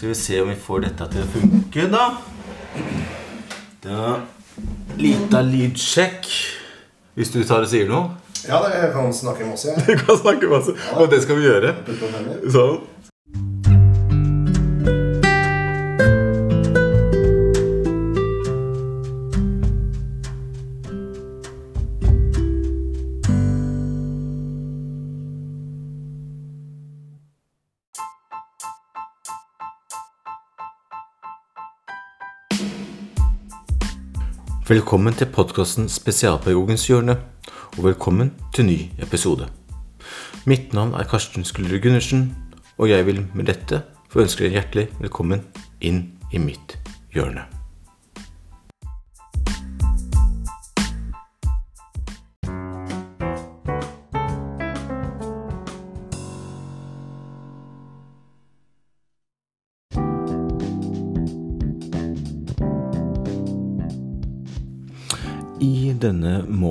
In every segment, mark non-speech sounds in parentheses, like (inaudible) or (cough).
Skal vi se om vi får dette til å funke, da. Da Lita lydsjekk. Hvis du tar og sier noe. Ja, det jeg (laughs) kan snakke masse. jeg. Du kan snakke masse. Og det skal vi gjøre. Sånn. Velkommen til podkasten Spesialpedagogens hjørne, og velkommen til ny episode. Mitt navn er Karsten Skullerud Gundersen, og jeg vil med dette få ønske deg hjertelig velkommen inn i mitt hjørne.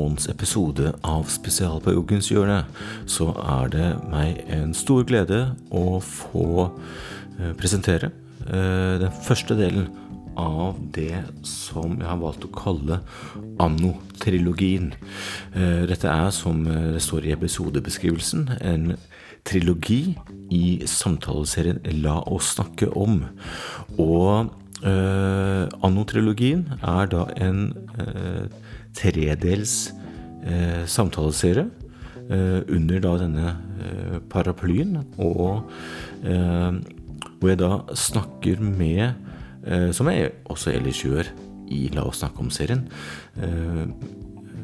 Månedens episode av Spesialpedagogens hjørne så er det meg en stor glede å få eh, presentere eh, den første delen av det som jeg har valgt å kalle Anno-trilogien. Eh, Dette er, som det står i episodebeskrivelsen, en trilogi i samtaleserien La oss snakke om. Og Anno-trilogien er da en eh, tredels eh, samtaleserie eh, under da denne eh, paraplyen, og eh, hvor jeg da snakker med, eh, som jeg også ellers gjør i La oss snakke om-serien, eh,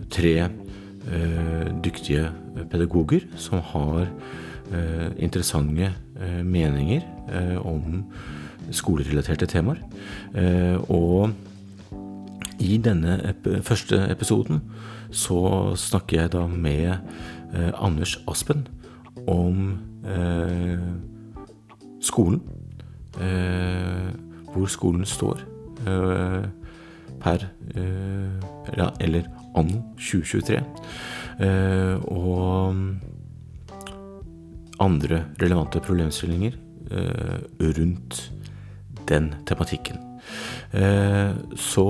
tre dyktige pedagoger som har interessante meninger om skolerelaterte temaer. Og i denne ep første episoden så snakker jeg da med eh, Anders Aspen om eh, skolen. Eh, hvor skolen står eh, per eh, ja, Eller anno 2023. Eh, og andre relevante problemstillinger rundt den tematikken. Så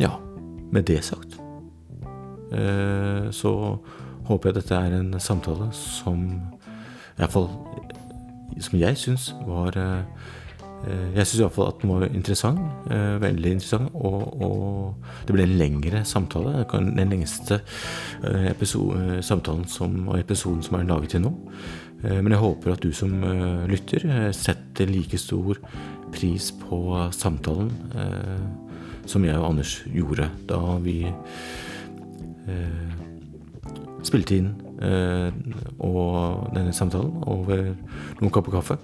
Ja, med det sagt eh, så håper jeg dette er en samtale som iallfall Som jeg syns var eh, eh, Jeg syns iallfall at den var interessant. eh, veldig interessant. Og, og det ble en lengre samtale. Den lengste eh, episo- eh, samtalen som, og episoden som er laget til nå. Eh, Men jeg håper at du som eh, lytter eh, setter like stor pris på samtalen eh, som jeg og Anders gjorde da vi eh, spilte inn eh, og denne samtalen over noen kopper kaffe.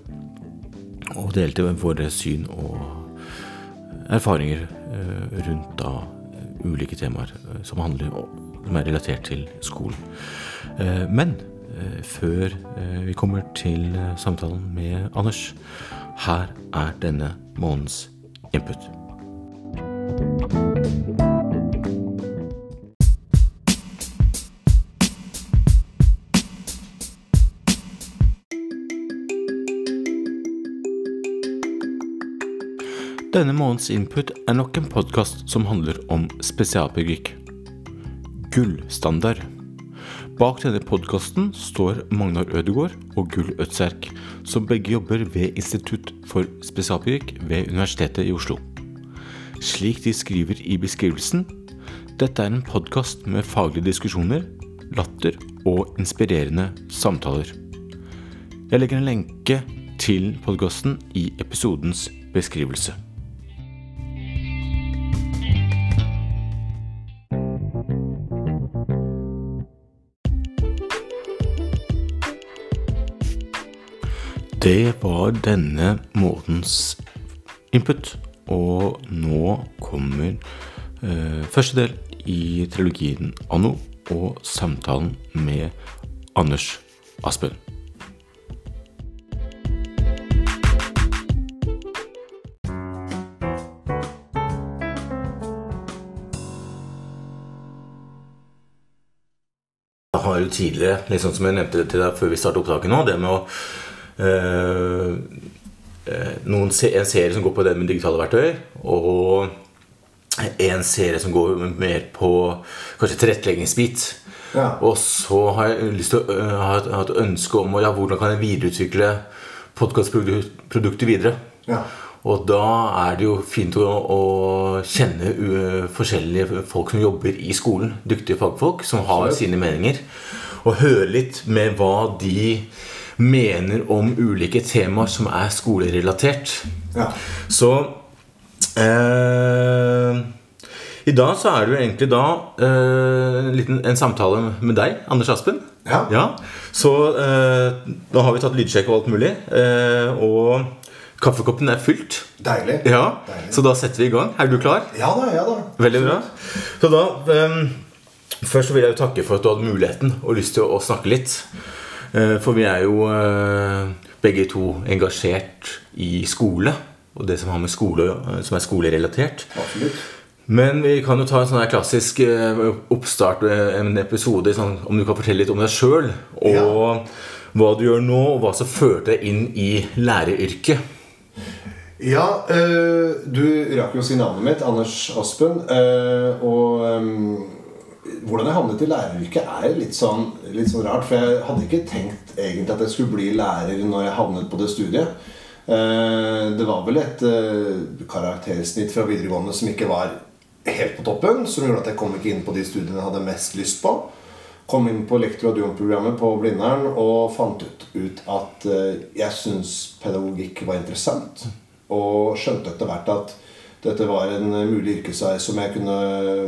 Og delte våre syn og erfaringer rundt da ulike temaer som handler om, som er relatert til skolen. Men før vi kommer til samtalen med Anders, her er denne månedens input. Denne månedens input er nok en podkast som handler om spesialpedagogikk. Gullstandard. Bak denne podkasten står Magnar Ødegaard og Gull Ødserk, som begge jobber ved Institutt for spesialpedagogikk ved Universitetet i Oslo. Slik de skriver i beskrivelsen, dette er en podkast med faglige diskusjoner, latter og inspirerende samtaler. Jeg legger en lenke til podkasten i episodens beskrivelse. Det var denne månedens input, og nå kommer eh, første del i trilogien Anno og samtalen med Anders Aspen. Jeg har jo tidligere, sånn som jeg nevnte til deg før vi startet opptaket nå, det med å noen, en serie som går på det med digitale verktøy, og en serie som går mer på kanskje tilretteleggingsbit. Ja. Og så har jeg lyst til å øh, ha et, ha et ønske om ja, hvordan kan jeg videreutvikle podkastproduktet videre. Ja. Og da er det jo fint å, å kjenne ø, forskjellige folk som jobber i skolen. Dyktige fagfolk som har Absolutt. sine meninger. Og høre litt med hva de mener om ulike temaer som er skolerelatert. Ja. Så eh, I dag så er det jo egentlig da eh, en liten en samtale med deg, Anders Aspen. Ja. Så eh, da har vi tatt lydsjekk og alt mulig. Eh, og kaffekoppen er fylt. Deilig. Ja, Deilig. Så da setter vi i gang. Er du klar? Ja da, ja da. Veldig bra. Så da ehm, Først vil jeg jo takke for at du hadde muligheten og lyst til å, å snakke litt. Eh, for vi er jo eh, begge to engasjert i skole. Og det som har med skole eh, som er skolerelatert. Absolutt. Men vi kan jo ta en sånn klassisk oppstart, en episode sånn, om du kan fortelle litt om deg sjøl. Og Ja. hva du gjør nå, og hva som førte deg inn i læreryrket. Ja, øh, du rakk jo å si navnet mitt, Anders Aspen. øh, og øhm, hvordan jeg havnet i læreryrket, er litt sånn, litt sånn rart. For jeg hadde ikke tenkt egentlig at jeg skulle bli lærer når jeg havnet på det studiet. Eh, det var vel et øh, karaktersnitt fra videregående som ikke var helt på toppen, som gjorde at jeg kom ikke inn på de studiene jeg hadde mest lyst på. Kom inn på lektor- og adjunktprogrammet på Blindern og fant ut, ut at eh, jeg syntes pedagogikk var interessant. Og skjønte etter hvert at dette var en eh, mulig yrkesvei som jeg kunne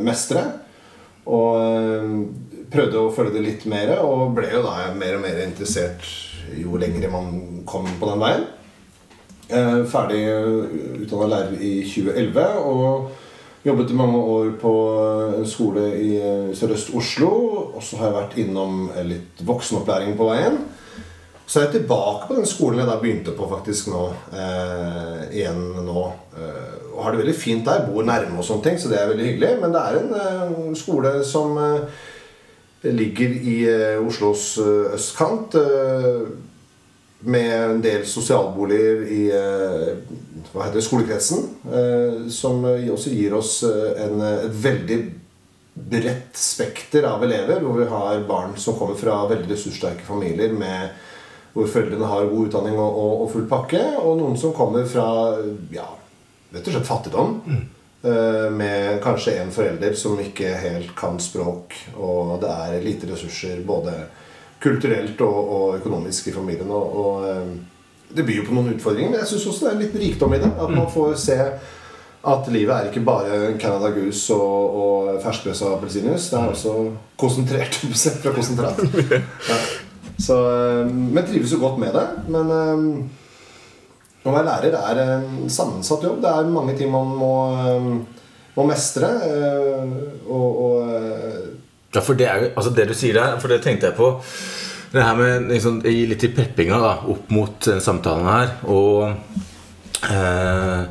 mestre. Og eh, prøvde å følge det litt mer, og ble jo da mer og mer interessert jo lenger man kom på den veien. Eh, Ferdig utdanna lærer i 2011 og jobbet i mange år på en skole i eh, Sørøst Oslo. Og så har jeg vært innom eh, litt voksenopplæring på veien. Så er jeg tilbake på den skolen jeg da begynte på faktisk nå. Eh, igjen nå. Eh, har det veldig fint der. Bor nærme og sånne ting, så det er veldig hyggelig. Men det er en eh, skole som eh, ligger i eh, Oslos østkant. Med en del sosialboliger i hva heter det, skolekretsen. Som også gir oss en, et veldig bredt spekter av elever. Hvor vi har barn som kommer fra veldig ressurssterke familier med hvor foreldrene har god utdanning og, og, og full pakke. Og noen som kommer fra ja, rett og slett fattigdom. Mm. Med kanskje en forelder som ikke helt kan språk, og det er lite ressurser både kulturelt og, og økonomisk i familien. Og, og eh, det byr jo på noen utfordringer, men jeg syns også det er litt rikdom i det. At man får se at livet er ikke bare Canada Goose og, og ferskpressa appelsinjuice. Det er også konsentrert (laughs) fra konsentrat. (laughs) Ja. Så, eh, men trives jo godt med det. Men eh, å være lærer er en sammensatt jobb. Det er mange ting man må, eh, må mestre. eh, Og, og eh, Ja, for det er jo, altså det du sier der, for det tenkte jeg på Det her med liksom, litt i preppinga da, opp mot samtalen her Og eh,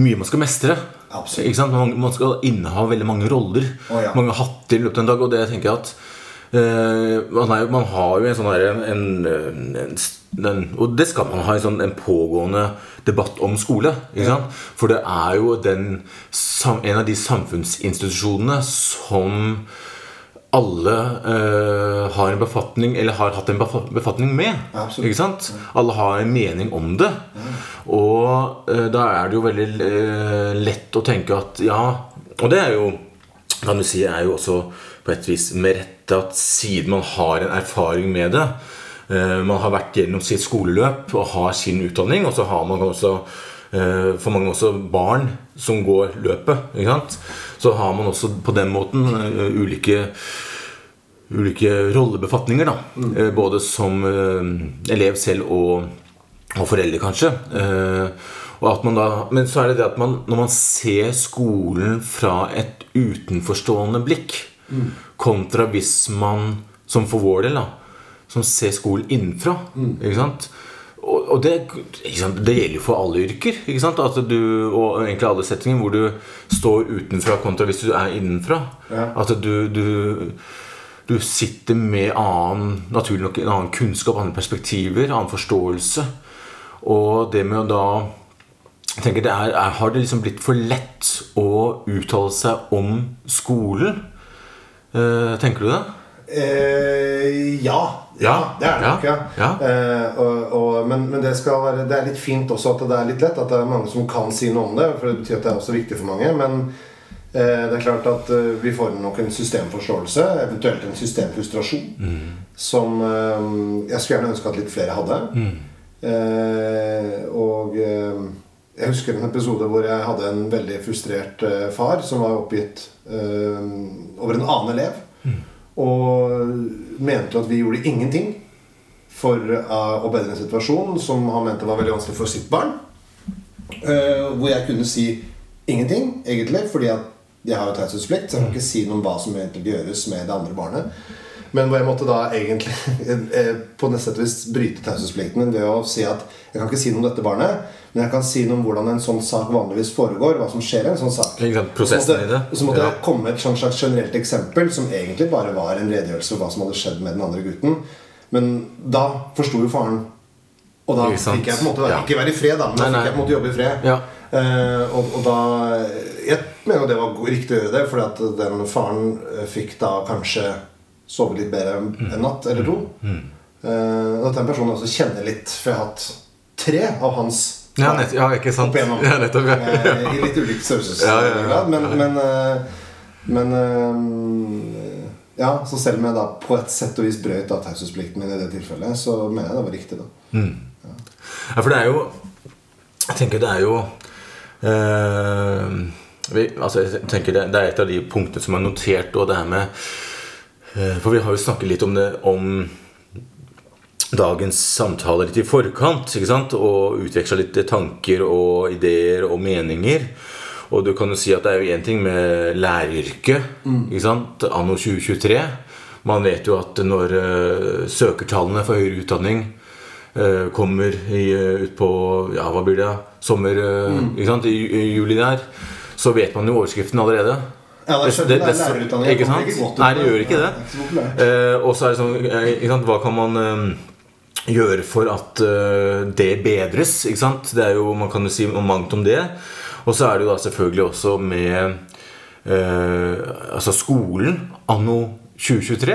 mye man skal mestre? Man, man skal inneha veldig mange roller Oh, ja. Mange hatter i løpet av en dag Og det tenker jeg at eh, man, er, man har jo en sånn her, en, en, en, en, Og det skal man ha en, sånn, en pågående debatt om skole sant? For det er jo den, en av de samfunnsinstitusjonene som alle eh, har en befatning Eller har hatt en befa- befatning med. Alle har en mening om det. Og eh, da er det jo veldig eh, lett å tenke at ja Og det er jo kan du si er jo også på et vis med rette at siden man har en erfaring med det Man har vært gjennom sitt skoleløp og har sin utdanning, og så har man også eh, for mange også barn som går løpet. Så har man også på den måten eh, ulike ulike rollebefatninger. da Eh, Både som eh, elev selv og, og foreldre, kanskje. Eh, og at man da, men så er det det at man, når man ser skolen fra et utenforstående blikk, kontra hvis man, som for vår del, da, som ser skolen innenfra ikke sant? Og, og det, sant? det gjelder jo for alle yrker. Ikke sant? At du, og egentlig alle settinger hvor du står utenfra kontra hvis du er innenfra. Ja. At du, du, du sitter med annen, naturlig nok en annen kunnskap, andre perspektiver, annen forståelse. Og det med å da jeg tenker det er, er, Har det liksom blitt for lett å uttale seg om skolen? Eh, tenker du det? Eh, ja. Ja. Det er det nok, ja. ja. Eh, og, og, men, men det, være, det, er litt fint også at det er litt lett. At det er mange som kan si noe om det. For det betyr at det er også viktig for mange. Men eh, det er klart at eh, vi får nok en systemforståelse, eventuelt en systemfrustrasjon, mm. som eh, jeg skulle gjerne ønske at litt flere hadde. Mm. Eh, og jeg husker en episode hvor jeg hadde en veldig frustrert far som var oppgitt over en annen elev. Mm. Og mente at vi gjorde ingenting for uh, å bedre en situasjon som han mente var veldig vanskelig for sitt barn. Uh, hvor jeg kunne si ingenting, egentlig, fordi at jeg har jo taushetsplikt. Så jeg kan ikke si noe om hva som egentlig gjøres med det andre barnet. Men hvor jeg måtte da egentlig (laughs) eh, på neste sett vis bryte taushetsplikten ved å si at jeg kan ikke si noe om dette barnet, men jeg kan si noe om hvordan en sånn sak vanligvis foregår. Hva som skjer i en sånn sak. Prosessen i det. Så måtte jeg komme med et sånn slags generelt eksempel som egentlig bare var en redegjørelse for hva som hadde skjedd med den andre gutten. Men da forsto jo faren Og da fikk jeg på en måte ja. ikke være i fred, da, men da fikk jeg på en måte jobbe i fred. Ja. Uh, og, og, da Jeg mener det var riktig å gjøre det, fordi at den faren eh, fikk da kanskje sove litt bedre en natt eller to. Mm. Uh, dette er en person jeg også kjenner litt, for jeg har hatt tre av hans ja, nett, ja, ikke sant. Opp. (laughs) Ja, nettopp, ja. uh, I litt ulikt størrelsesgrad. Men, men, uh, men ja, så selv om jeg da på et sett og vis brøt taushetsplikten min i det tilfellet, så mener jeg det var riktig, da. Mm. Ja. for det er jo Jeg tenker det er jo vi, altså jeg tenker det, det, er et av de punktene som er notert, og det her med Eh, for vi har jo snakket litt om det om dagens samtaler litt i forkant. ikke sant? Og utveksla litt tanker og ideer og meninger. Og du kan jo si at det er jo én ting med læreryrket mm. ikke sant? anno 2023. Man vet jo at når uh, søkertallene for høyere utdanning uh, kommer i, uh, ut på ja, hva blir det, sommer mm. ikke sant? I, I, juli der, så vet man jo overskriften allerede. Ja, det, det, det, lærerutdanning ikke sant? Ikke Nei, det gjør ikke det. Uh, og så er det sånn eh, ikke sant? Hva kan man um, gjøre for at uh, det bedres? Ikke sant? Det er jo, Man kan jo si mangt om det. Og så er det jo da selvfølgelig også med altså skolen anno 2023.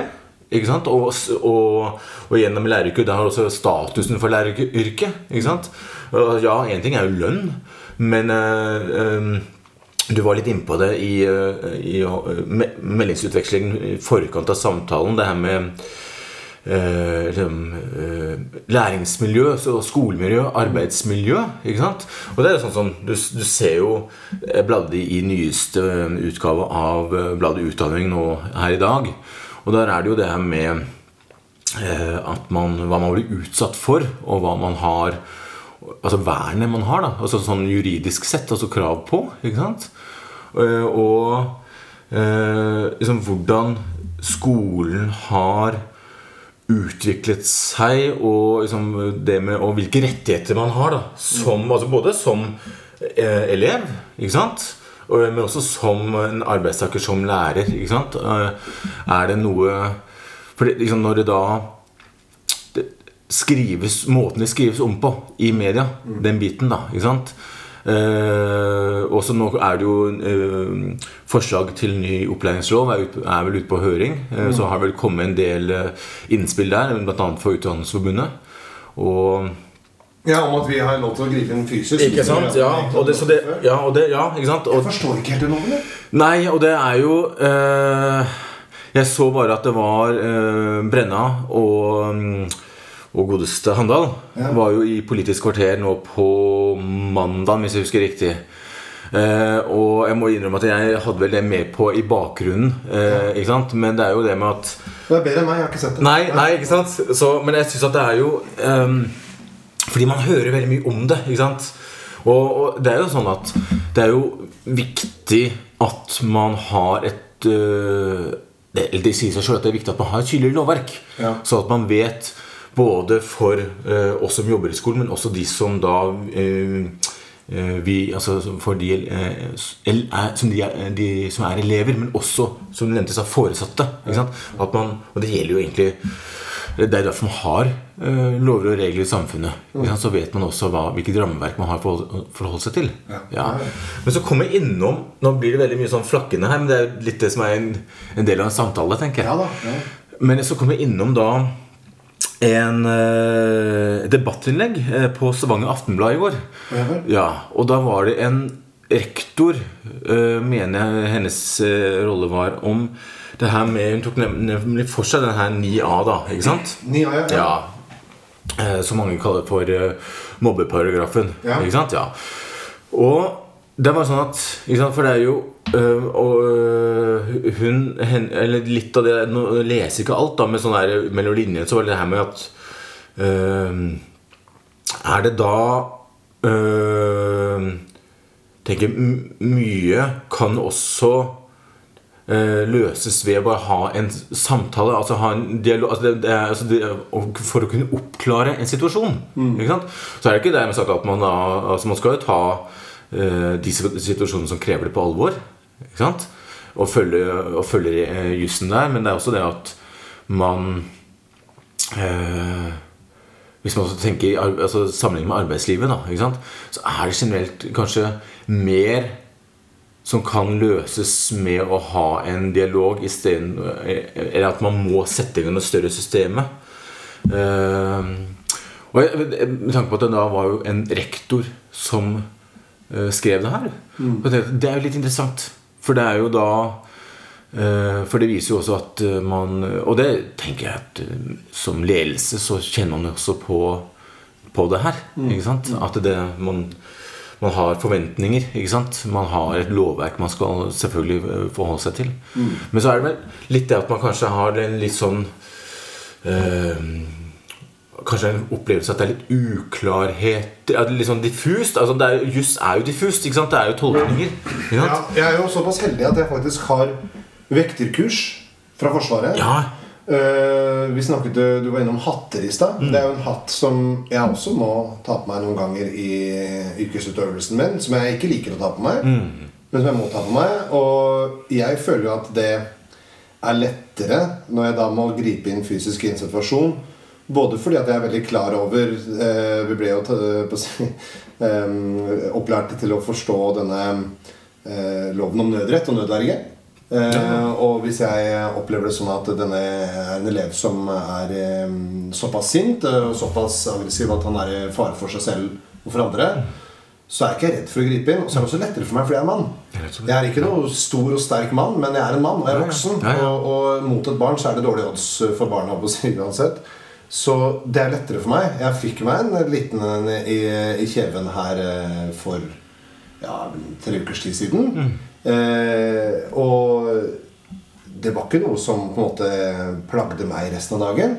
Ikke sant? Og, og, og gjennom læreryrket Der har også statusen for læreryrket. Ikke sant? Ja, én ting er jo lønn, men du var litt innpå det i, eh, i, i meldingsutvekslingen i forkant av samtalen. Det her med eh, eh, læringsmiljø, skolemiljø, arbeidsmiljø. ikke sant? Og det er sånn som Du, du ser jo bladet i nyeste utgave av bladet Utdanning nå her i dag. Og der er det jo det her med eh, at man, hva man blir utsatt for, og hva man har altså vernet man har, da, altså sånn juridisk sett, altså krav på. ikke sant? Eh, og eh, liksom hvordan skolen har utviklet seg, og liksom det med Og hvilke rettigheter man har, da. Som, altså både som eh, elev, ikke sant? Men også som en arbeidstaker, som lærer. Ikke sant? Er det noe For liksom når det da skrives, måten det skrives om på i media, mm. den biten, da. Ikke sant? Eh, også nå er det jo eh, forslag til ny opplæringslov er, ut, er vel ute på høring. Eh, mm. Så har vel kommet en del eh, innspill der, bl.a. for Utdanningsforbundet. Og ja, Om at vi har lov til å gripe inn fysisk. Ikke sant? Ja, og det, det, ja, og det, ja, ikke sant? Og, jeg forstår ikke helt det nå. Nei, og det er jo eh, Jeg så bare at det var eh, Brenna og um, og godeste Handal ja. var jo i Politisk kvarter nå på mandag, hvis jeg husker riktig. Eh, og jeg må innrømme at jeg hadde vel det med på i bakgrunnen. Eh, ikke sant? Men det er jo det med at Det er bedre enn meg. Jeg har ikke sett det. Nei, nei ikke sant? Så, men jeg syns at det er jo um, Fordi man hører veldig mye om det. Ikke sant? Og, og, det er jo sånn at det er jo viktig at man har et uh, det, det sier seg selv at det er viktig at man har et tydelig lovverk. Ja. Så at man vet både for eh, oss som jobber i skolen, men også de som da eh, eh vi, altså for de, eh, som, de er, de, som er elever, men også som det nevntes av foresatte. Man, og det gjelder jo egentlig Det er derfor man har eh, lover og regler i samfunnet. Ikke? Så vet man også hva, hvilket rammeverk man har forhold, forholdt seg til. Ja. Men så kommer jeg innom Nå blir det veldig mye sånn flakkende her, men det er litt det som er en, en del av en samtale, tenker jeg. Men så kommer jeg innom da en uh, debattinnlegg eh, på Stavanger Aftenblad i går. Ja og da var det en rektor, uh, mener jeg hennes uh, rolle var, om det her med Hun tok nemlig for seg den her 9A, da. Ikke sant? Ni, ja, ja. Ja. Som mange kaller for mobbeparagrafen. Ja. Ikke sant? Ja. Og det var sånn at sant? For det er jo øh, og, øh, hun, hen, Eller litt av det Nå leser ikke alt, da, men sånn der mellom linjene så var det det her med at øh, Er det da øh, tenker mye kan også eh, løses ved å bare ha en samtale. Altså ha en dialog altså det, det er, altså det, For å kunne oppklare en situasjon. Sant? Så er det ikke dermed sagt at man da altså Man skal jo ta de situasjonene som krever det, på alvor. Ikke sant? Og følger, og eh, jussen der. Men det er også det at man eh, hvis man tenker altså, sammenlignet med arbeidslivet, da, så er det generelt kanskje mer som kan løses med å ha en dialog isteden Eller at man må sette i gang det større systemet. Eh, og jeg, med tanke på at det da var jo en rektor som eh, skrev det her. Jeg Det er jo litt interessant. For det er jo da eh, For det viser jo også at eh, man Og det tenker jeg at eh, som ledelse så kjenner man jo også på, på det her. Ikke sant? At det, man, man har forventninger. Ikke sant? Man har et lovverk man skal selvfølgelig eh, forholde seg til. Men så er det vel litt det at man kanskje har en litt sånn eh, Kanskje en opplevelse at det er litt uklarhet Litt sånn diffust. Altså Juss er jo diffust. ikke sant? Det er jo tolkninger. Ja, jeg er jo såpass heldig at jeg faktisk har vekterkurs fra Forsvaret. Ja. Uh, vi snakket, Du var innom hatter i stad. Det er jo en hatt som jeg også må ta på meg noen ganger i yrkesutøvelsen min. Som jeg ikke liker å ta på meg, men som jeg må ta på meg. Og jeg føler jo at det er lettere når jeg da må gripe inn fysisk i en situasjon. Både fordi at jeg er veldig klar over eh, Vi ble jo eh, (laughs) opplært til å forstå denne eh, loven om nødrett og nødverge. Eh, og hvis jeg opplever det sånn at denne er en elev som er eh, såpass sint eh, og såpass aggressiv at han er i fare for seg selv og for andre, så er jeg ikke redd for å gripe inn. Og så er det også lettere for meg fordi jeg er mann. Jeg er ikke noe stor og sterk mann, men jeg er en mann og jeg er voksen. Ja, ja. Og, og mot et barn så er det dårlige odds for barna uansett. Så det er lettere for meg. Jeg fikk meg en liten en i, i kjeven her eh, for ja, tre ukers tid siden. Eh, og det var ikke noe som på en måte plagde meg resten av dagen.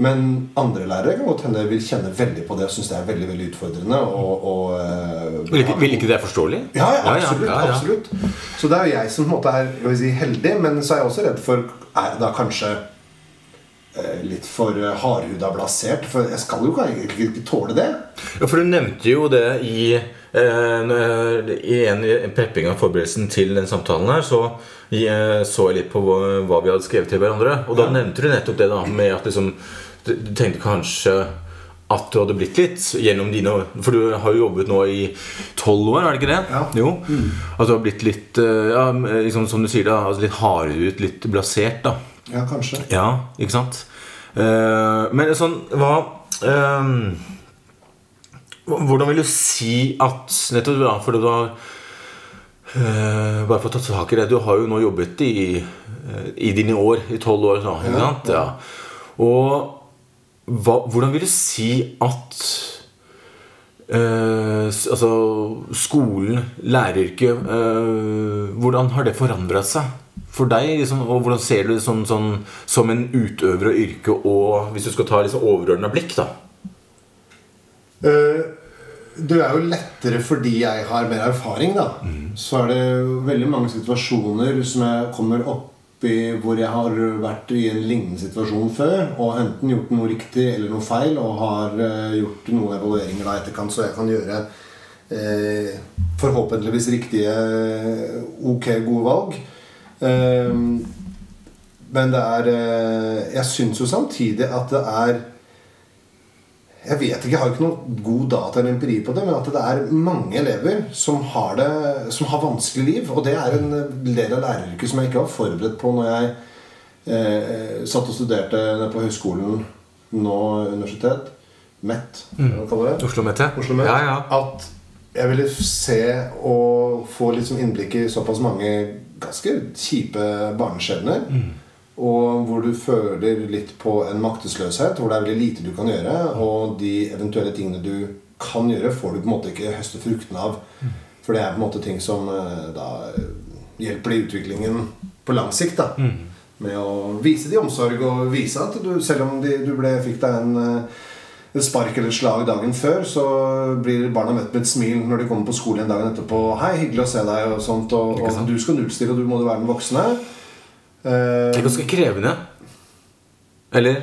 Men andre lærere kan godt hende vil kjenne veldig på det og synes det er veldig veldig utfordrende. Og, og, eh, Vil ikke, vil ikke det være forståelig? ja, ja, absolutt. ja, ja. absolutt Så det er jo jeg som på en måte er si, heldig, men så er jeg også redd for Er da kanskje eh, litt for eh, hardhuda blasert. For jeg skal jo ikke, ikke, tåle det. Ja, for du nevnte jo det i, eh, i en prepping av forberedelsen til den samtalen her, så jeg så jeg litt på hva, hva vi hadde skrevet til hverandre. Og da nevnte du nettopp det da med at liksom, du, du tenkte kanskje at du hadde blitt litt gjennom dine år For du har jo jobbet nå i tolv år, er det ikke det? Ja. Jo. At du har blitt litt eh, ja, liksom, Som du sier, da altså litt hardhudet, litt blasert. da Ja, kanskje. ja, ikke sant? Uh, men sånn Hva uh, Hvordan vil du si at Nettopp da, for du har uh, Bare for å ta tak i det Du har jo nå jobbet i, i dine år, i tolv år nå, ikke sant? Ja. Og hva, hvordan vil du si at altså skolen, læreryrket Hvordan har det forandra seg for deg? Liksom, og hvordan ser du det sånn, sånn, som en utøver av yrket, og hvis du skal ta liksom overordna blikk, da? Uh, Det er jo lettere fordi jeg har mer erfaring, da. Så er det veldig mange situasjoner som jeg kommer opp i hvor jeg har vært i en lignende situasjon før og enten gjort noe riktig eller noe feil og har uh, gjort noen evalueringer da etterkant, så jeg kan gjøre uh, forhåpentligvis riktige, ok, gode valg. Eh, Men det er eh, Jeg syns jo samtidig at det er Jeg vet ikke, jeg har ikke noe god data eller empiri på det, men at det er mange elever som har, det, som har vanskelig liv. Og det er en del av læreryrket som jeg ikke var forberedt på når jeg eh, satt og studerte på høyskolen, nå universitet. MET, det? Oslo-MET. Oslo Ja, ja. At jeg ville se og få litt sånn innblikk i såpass mange ganske kjipe barneskjebner. Og hvor du føler litt på en maktesløshet, hvor det er veldig lite du kan gjøre. Og de eventuelle tingene du kan gjøre, får du på en måte ikke høste fruktene av. For det er på en måte ting som eh, da hjelper deg i utviklingen på lang sikt. da Med å vise de omsorg og vise at du, selv om de, du ble, fikk deg en eh, et spark eller et slag dagen før, så blir barna møtt med et smil når de kommer på skole en dagen etterpå. 'Hei, hyggelig å se deg', og sånt. Og, og du skal nullstille, og du må jo være den voksne. Det er Eh, ganske krevende. Eller?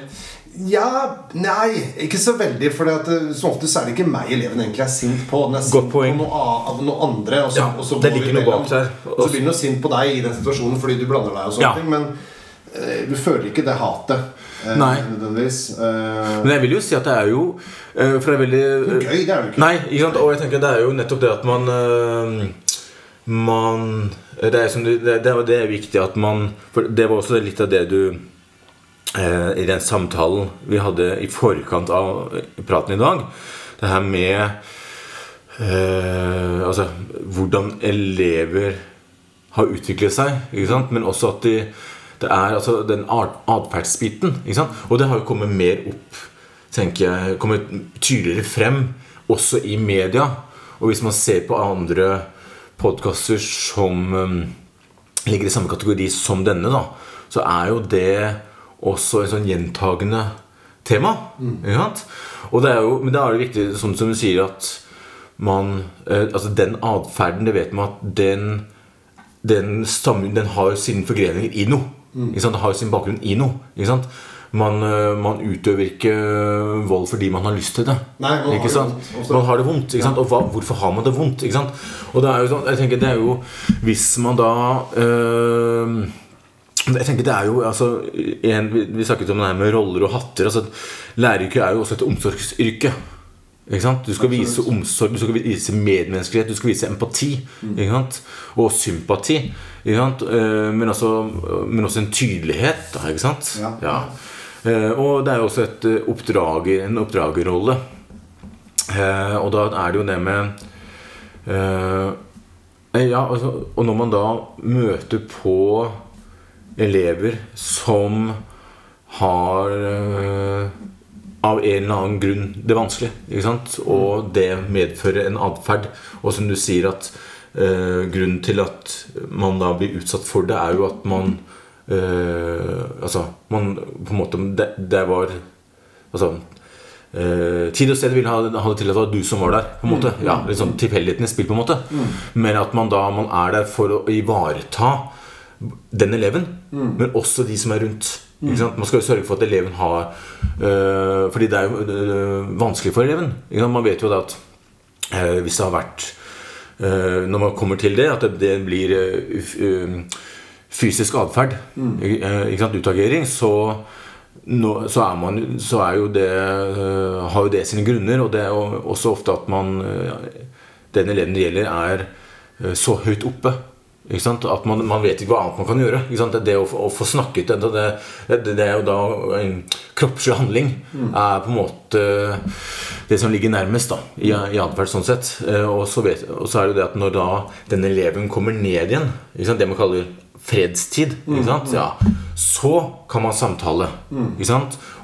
ja Nei, ikke så veldig. For som ofte så er det ikke meg eleven egentlig er sint på. Den er sint Godt poeng. på noe, av noe andre. Og så, Ja, og så det ligger noe bak der. Og så blir den jo sint på deg i den situasjonen fordi du blander deg. og sånne Ja. ting Men uh, du føler ikke det hatet. Eh, Nei. Nødvendigvis. Eh, Men jeg vil jo si at det er jo eh, For det er veldig gøy, det er det ikke. Nei, ikke sant? og jeg tenker det er jo nettopp det at man Man Det er, som, det, det, det er viktig at man For det var også litt av det du I den samtalen vi hadde i forkant av praten i dag. Det her med eh, Altså hvordan elever har utviklet seg. Men også at de, det er altså den atferdsbiten. Og det har jo kommet mer opp tenker jeg, kommet tydeligere frem også i media. Og hvis man ser på andre podkaster som um, ligger i samme kategori som denne, da, så er jo det også et sånn gjentagende tema. Sant? Og det er jo, men da er det viktig, sånn som du sier, at man eh, Altså den atferden, det vet man at den den, stammer, den har sine forgreninger i noe. Sant? Den har sin bakgrunn i noe. Man, øh, man utøver ikke øh, vold fordi man har lyst til det. Nei, man har ikke det sant? vondt. Man har det vondt. Sant? Og hva, hvorfor har man det vondt? Og det er jo sånn, jeg tenker det er jo Hvis man da øh, jeg tenker det er jo, altså, en, vi snakket om det her med roller og hatter. altså Læreryrket er jo også et omsorgsyrke. Ikke sant? Du skal vise omsorg, du skal vise medmenneskelighet, du skal vise empati ikke sant? og sympati. Ikke sant? Eh, Men, også, men også en tydelighet. Da, ikke sant? Ja. ja. Og det er jo også et eh, oppdrager, en oppdragerrolle. Eh, Og da er det jo det med eh, ja, altså, Og når man da møter på elever som har eh, av en eller annen grunn det vanskelig. Ikke sant? Og det medfører en atferd. Og som du sier at eh, grunnen til at man da blir utsatt for det, er jo at man eh, Altså, man på en måte Det, det var Altså eh, Tid og sted ville ha, ha det til at det var du som var der. på en måte Ja, litt sånn i spill, på en måte. Men at man da man er der for å ivareta den eleven, men også de som er rundt. Sant? Man skal jo sørge for at eleven har øh, Fordi det er jo øh, vanskelig for eleven. Man vet jo da at øh, hvis det har vært øh, Når man kommer til det, at det, det blir øh, fysisk atferd, sant? utagering, så nå, så, er man, så er jo det har jo det sine grunner. Og det er jo også ofte at man den eleven det gjelder, er så høyt oppe. At man, man vet ikke hva annet man kan gjøre. Sant? Det å, å få snakket det, det, det, det er jo da en kroppslig handling. Er på en måte det som ligger nærmest da i, i atferd. sånn sett Eh, og, så vet, og så er det jo det at når da den eleven kommer ned igjen, det man kaller fredstid, sant? Ja, så kan man samtale.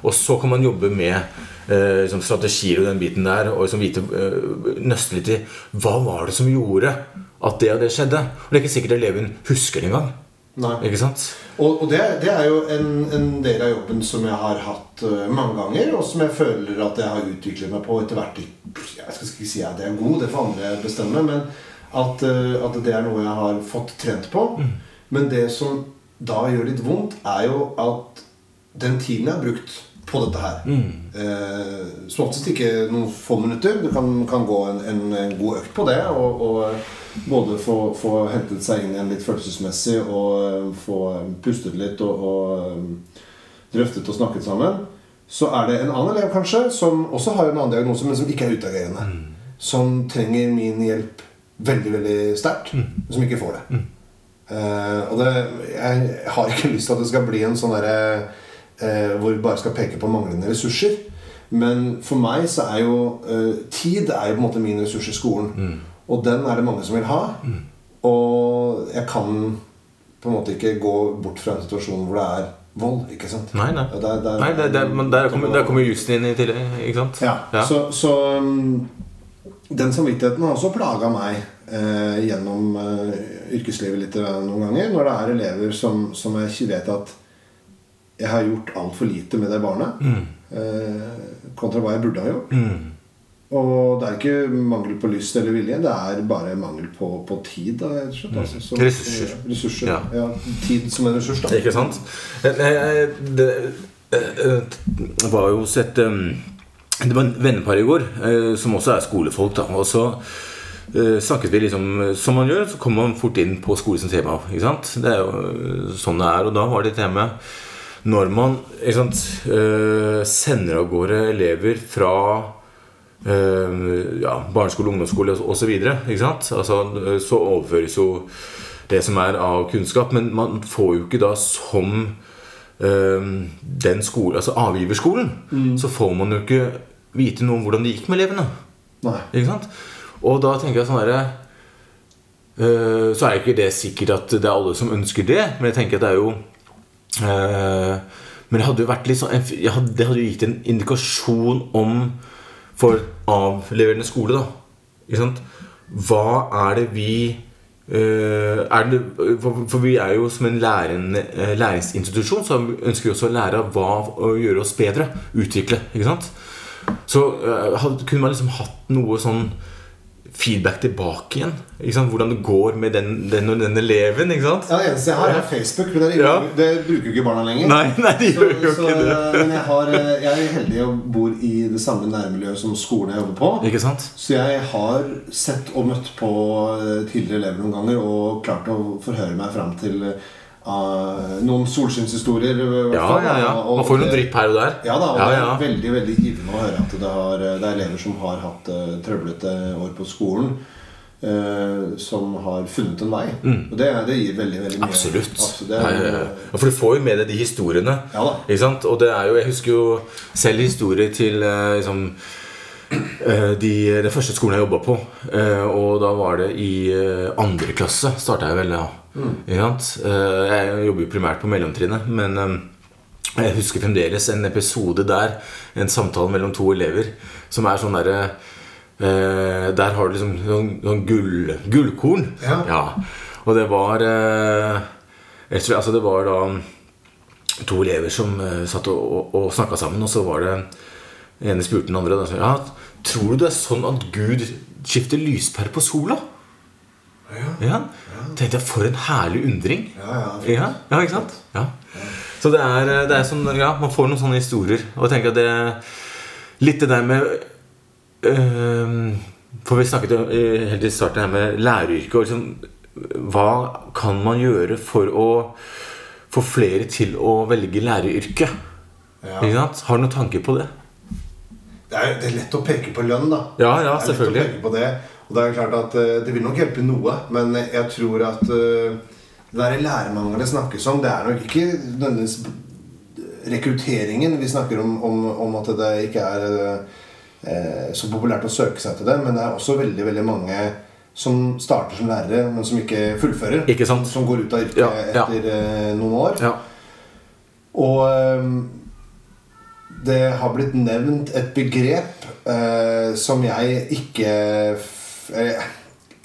Og så kan man jobbe med eh, liksom strategier og den biten der. Og liksom vite, eh, nøste litt i hva var det som gjorde at det og det skjedde. Og det er ikke sikkert eleven husker det engang. Nei. Ikke sant? Og, og det, det er jo en, en del av jobben som jeg har hatt uh, mange ganger, og som jeg føler at jeg har utviklet meg på etter hvert. Jeg skal ikke si at jeg er god, det får andre bestemme, men at, uh, at det er noe jeg har fått trent på. Men det som da gjør litt vondt, er jo at den tiden jeg har brukt på dette her. Eh, som oftest ikke noen få minutter. Du kan, kan gå en, en, en god økt på det. Og, og både få, få hentet seg inn igjen litt følelsesmessig og eh, få pustet litt og, og eh, drøftet og snakket sammen. Så er det en annen elev kanskje som også har en annen diagnose, men som ikke er utagerende. Som trenger min hjelp veldig veldig sterkt, men som ikke får det. Eh, og det, jeg har ikke lyst til at det skal bli en sånn derre eh, hvor vi bare skal peke på manglende ressurser. Men for meg så er jo eh, tid er jo på en måte min ressurs i skolen. Og den er det mange som vil ha. Og jeg kan på en måte ikke gå bort fra en situasjon hvor det er vold. ikke sant? Nei, nei. Ja, der- der- nei det, det, men der kommer, der kommer jussen inn i tillegg, ikke sant? Ja, Så, så um, den samvittigheten har også plaga meg eh, gjennom eh, yrkeslivet litt eh, noen ganger. Når det er elever som, som jeg ikke vet at jeg har gjort altfor lite med det barnet. Eh, kontra hva jeg burde ha gjort. Mm. Og det er ikke mangel på lyst eller vilje, det er bare mangel på, på tid. Da, slett, altså, så, Ressurser. ressurser. Ja. Ja. tid som en ressurs, da. Ikke sant? Eh, eh, Det, eh, eh, det var jo sett eh, Det var en vennepar i går eh, som også er skolefolk. da Og så eh, snakket vi liksom Som man gjør, så kommer man fort inn på skole som tema. Ikke sant? Det er jo eh, sånn det er. Og da var det et tema når man sant, eh, sender av gårde elever fra eh, ja, barneskole, ungdomsskole osv. Altså, eh, så overføres jo det som er av kunnskap. Men man får jo ikke da som den skolen, altså avgiverskolen, så får man jo ikke vite noe om hvordan det gikk med elevene. Nei. Ikke sant? Og da tenker jeg sånn herre Så er ikke det sikkert at det er alle som ønsker det, men jeg tenker at det er jo Men det hadde jo vært litt sånn hadde, Det hadde jo gitt en indikasjon om for avleverende skole, da. Ikke sant? Hva er det vi Uh, det, for, for vi er jo som en lærende, eh, læringsinstitusjon, så ønsker vi også å lære av hva å gjøre oss bedre. Utvikle. ikke sant? Så uh, hadde, kunne man liksom hatt noe sånn feedback tilbake igjen. Hvordan det går med den, den og den eleven. ikke sant? Ja, Det eneste jeg har, er Facebook. Men det, Ja. det bruker jo ikke barna lenger. Nei, nei, de Så, gjør jo så, ikke det. men jeg, har, eh, jeg er heldig og bor i det samme nærmiljøet som skolen jeg jobber på. Ikke sant? Så jeg har sett og møtt på eh, tidligere elever noen ganger og klart å forhøre meg fram til eh, noen solskinnshistorier. Ja, ja, ja. Man får noen drypp her og der. Ja da, og Ja, det er veldig veldig givende å høre at det, har, det er elever som har hatt uh, trøblete år på skolen. Uh, som har funnet en vei. Og det, det gir veldig veldig mye. Mm. Absolutt. Absolutt. Ja, er, ja, ja. Ja, For du får jo med deg de historiene. Ja da. Ikke sant? Og det er jo, jeg husker jo selv historier til eh, liksom, eh, de, den første skolen jeg jobba på. Eh, Og da var det i eh, andre klasse starta jeg vel, ja. Sant? Eh, Jeg jobber jo primært på mellomtrinnet, men eh, jeg husker fremdeles en episode der, en samtale mellom to elever, som er sånn derre eh, Der har du liksom sånn, sånn gull, gullkorn. Ja. Og det var jeg tror, altså Det var da to elever som satt og, og, og snakka sammen, og så var det den ene spurte den andre ja, Tror du det er sånn at Gud skifter lyspære på sola? Ja. Tenkte jeg, For en herlig undring. Ja, ja, ja ikke sant? Ja. Så det er, eh, det er sånn, ja, man får noen sånne historier. Og jeg tenker at det Litt det der med øh, For vi snakket jo eh, helt i starten her med læreryrket. Og liksom, hva kan man gjøre for å få flere til å velge læreryrket? Ja. Ikke sant? Har du noen tanker på det? Det er, det er lett å peke på lønn, da. Ja, ja, selvfølgelig. Det er lett å peke på det. Og det er klart at eh, det vil nok hjelpe noe, men jeg tror at eh, det der lærermangel det snakkes om, det er nok ikke denne rekrutteringen vi snakker om, om, om at det ikke er eh, så populært å søke seg til det, men det er også veldig, veldig mange som starter som lærere, men som ikke fullfører. Ikke sant? Som går ut av yrket Ja, ja. etter noen år. Ja. Og det har blitt nevnt et begrep eh, som jeg ikke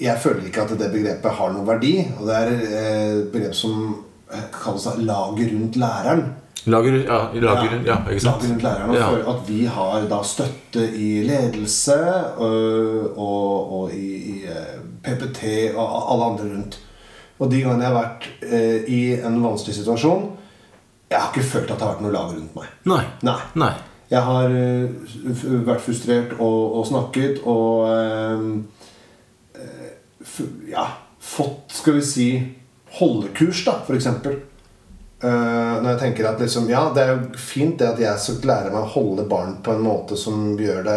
Jeg føler ikke at det begrepet har noen verdi. Og det er eh, et begrep som eh, kalles 'laget rundt læreren'. Lager, ja, lager, ja, ikke sant? Laget rundt læreren Ja. at vi har da støtte i ledelse og, og, og i, i eh, PPT og alle andre rundt. Og de gangene jeg har vært eh, i en vanskelig situasjon, Jeg har ikke følt at det har vært noe lag rundt meg. Nei. Nei. Nei. Jeg har eh, vært frustrert og, og snakket og eh, eh, ja, fått, skal vi si, holdekurs, da, for eksempel. Eh, når jeg tenker at liksom, ja, det er jo fint det at jeg skal lære meg å holde barn på en måte som gjør det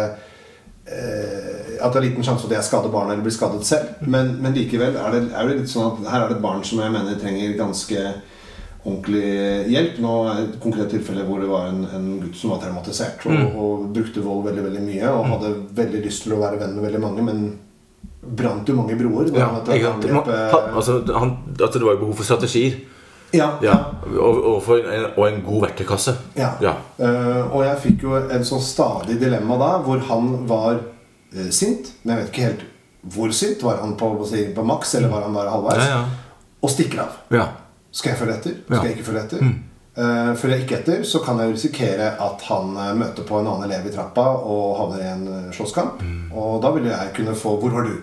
uh, At det er liten sjanse for at jeg skader barnet eller blir skadet selv. Men, men likevel er det, er det litt sånn at her er det et barn som jeg mener trenger ganske ordentlig hjelp. Nå er det et konkret tilfelle hvor det var en, en gutt som var traumatisert og, og brukte vold veldig veldig mye og hadde veldig lyst til å være venn med veldig mange, men brant jo mange broer. Ja, han hadde angrep, Man- eh, han- altså, han, at det var jo behov for strategier. ja, Ja. Og, og, en, og en god verktøykasse. Ja. Ja. Uh, og jeg fikk jo en sånn stadig dilemma da, hvor han var uh, sint, men jeg vet ikke helt hvor sint. Var han på, si, på maks, eller var han bare halvveis? Og stikker av. Ja. Skal jeg følge etter? Skal jeg ikke følge etter? Eh, følger jeg ikke etter, så kan jeg risikere at han eh, møter på en annen elev i trappa og havner i en eh, slåsskamp. Og da ville jeg kunne få Hvor var du?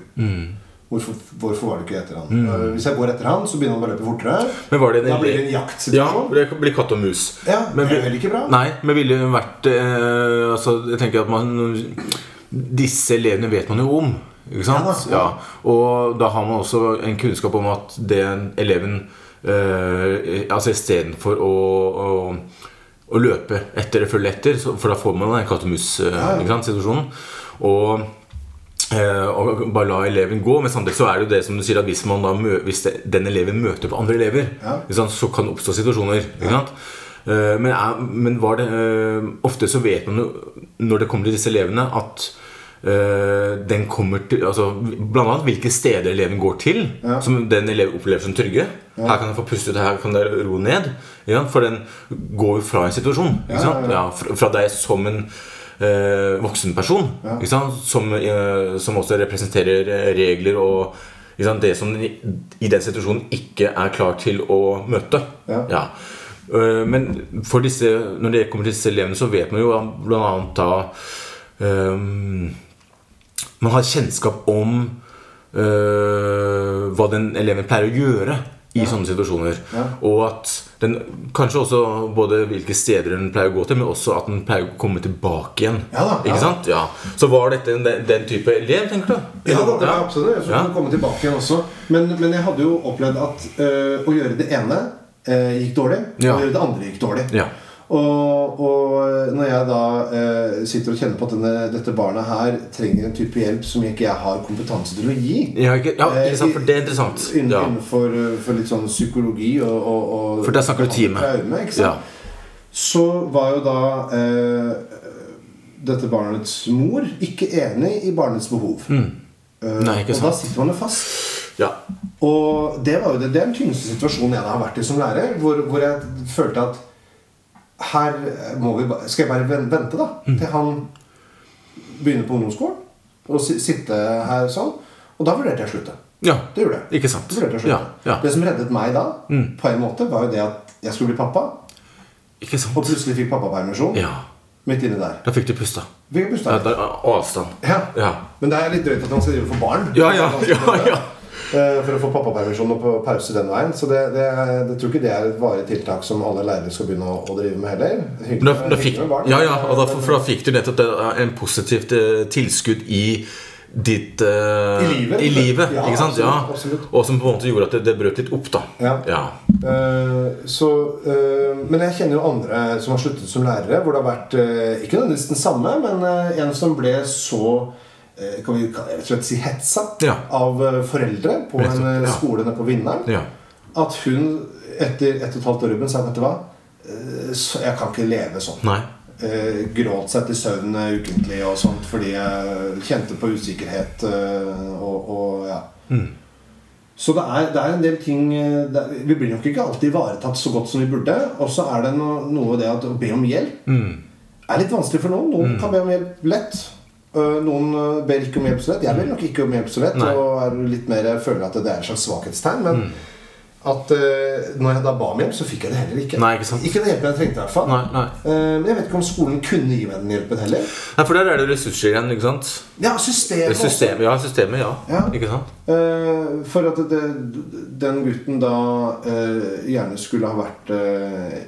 Hvorfor, hvorfor var du ikke etter han? Eh, hvis jeg går etter han, så begynner han å løpe fortere. Men var det en da blir det en jaktsituasjon. Ja, det blir katt og mus. Ja, det er vel ikke bra. Nei, men ville det vært eh, Altså, jeg tenker at man Disse elevene vet man jo om. Ikke sant? Ja da, ja. Ja. Og da har man også en kunnskap om at den eleven eh, Altså istedenfor å, å, å løpe etter eller følge etter, for da får man den katt og Ja, ja. mus-situasjonen. og Eh, og bare la eleven gå. Men samtidig så er det jo det som du sier at hvis, man da hvis det, den eleven møter på andre elever, Ja. sant, så kan det oppstå situasjoner. Eh, men, er, men var det eh, Ofte så vet man jo når det kommer til disse elevene, at eh, den kommer til altså, Blant annet hvilke steder eleven går til, Ja. som den eleven opplever som trygge. Her kan jeg få puste ut, her kan dere roe ned. Ja. For den går jo fra en situasjon. Ja, ja, Ja, fra, deg som en eh, voksen person Ja. Som, eh, som også representerer eh, regler og det som i, i den situasjonen ikke er klar til å møte. Ja. Eh, men for disse, når det kommer til disse elevene, så vet man jo annet da eh, Man har kjennskap om eh, hva den eleven pleier å gjøre i sånne situasjoner. Ja. Og at den kanskje også både hvilke steder den pleier å gå til, men også at den pleier å komme tilbake igjen. Ja da, ja. Ikke sant? Ja. Så var dette den, den type elev, tenker du? Ja, det var absolutt. Jeg Ja. skulle komme tilbake igjen også. Men, men jeg hadde jo opplevd at øh, å gjøre det ene øh, gikk dårlig, Ja. og å gjøre det andre gikk dårlig. Og, og når jeg da eh, sitter og kjenner på at denne, dette barnet her trenger en type hjelp som ikke jeg har kompetanse til å gi ikke, ja, ikke sant? Eh, For det er interessant. Innen, Ja. Innenfor for litt sånn psykologi og, og, og For der snakker du time. traume, sant? Ja. Så var jo da eh, dette barnets mor ikke enig i barnets behov. Eh, Mm. Nei, ikke og da sitter man jo fast. Ja. Og det var jo det, det er den tyngste situasjonen jeg har vært i som lærer. Hvor, hvor jeg følte at her må vi bare Skal jeg bare vente, da? Mm. Til han begynner på ungdomsskolen? Og sitte her sånn? Og da vurderte jeg å slutte. ja. Det gjorde jeg. Ikke sant. Ja, ja. Det som reddet meg da, på en måte, var jo det at jeg skulle bli pappa. Ikke sant. Og plutselig fikk pappapermisjon. Ja. Midt inni der. Da fikk du pusta. Fikk jeg Ja, avstand. Ja. Ja. Men det er litt drøyt at han skal drive for barn. Ja, ja, ja, ja. Eh, For å få pappapermisjon og pause den veien. Så det, det, jeg tror ikke det er et varig tiltak som alle lærere skal begynne å, å drive med heller. Hyggelig da, da fikk, med barn. ja, ja, og da, for da fikk du nettopp det, en positivt eh, tilskudd i ditt uh, I livet. i livet, Ja, ikke sant? absolutt, ja. absolutt. Og som på en måte gjorde at det, det brøt litt opp, da. Ja. Ja. Uh, så, uh, men jeg kjenner jo andre som har sluttet som lærere, hvor det har vært eh, ikke nødvendigvis den samme, men eh, en som ble så eh, kan vi rett og slett si hetsa Ja. av eh, foreldre på Nettopp, en eh, skole nede på Vinneren. ja. At hun etter ett og et halvt år Ruben sa vet du hva, Eh, så jeg kan ikke leve sånn. Nei. Eh, gråt seg til søvn eh, ukentlig og sånt fordi jeg kjente på usikkerhet eh, og, og ja. Så det er, det er en del ting eh, er- Vi blir nok ikke alltid ivaretatt så godt som vi burde. Og så er det noe, noe det å be om hjelp er litt vanskelig for noen. Noen kan be om hjelp lett. Eh, Noen eh, ber ikke om hjelp så lett. Jeg ber nok ikke om hjelp så lett Nei. og er litt mer, føler at det er et slags svakhetstegn. Men at uh, når jeg da ba om hjelp, så fikk jeg det heller ikke. Nei, ikke sant. Ikke den hjelpen jeg trengte, i hvert fall. Nei, nei. Uh, Men jeg vet ikke om skolen kunne gi meg den hjelpen heller. Nei, for der er det ressurser igjen, ikke sant? Ja, systemet. System, ja, systemet, ja. Ja. Ikke sant? Uh, for at det, den gutten da gjerne skulle ha vært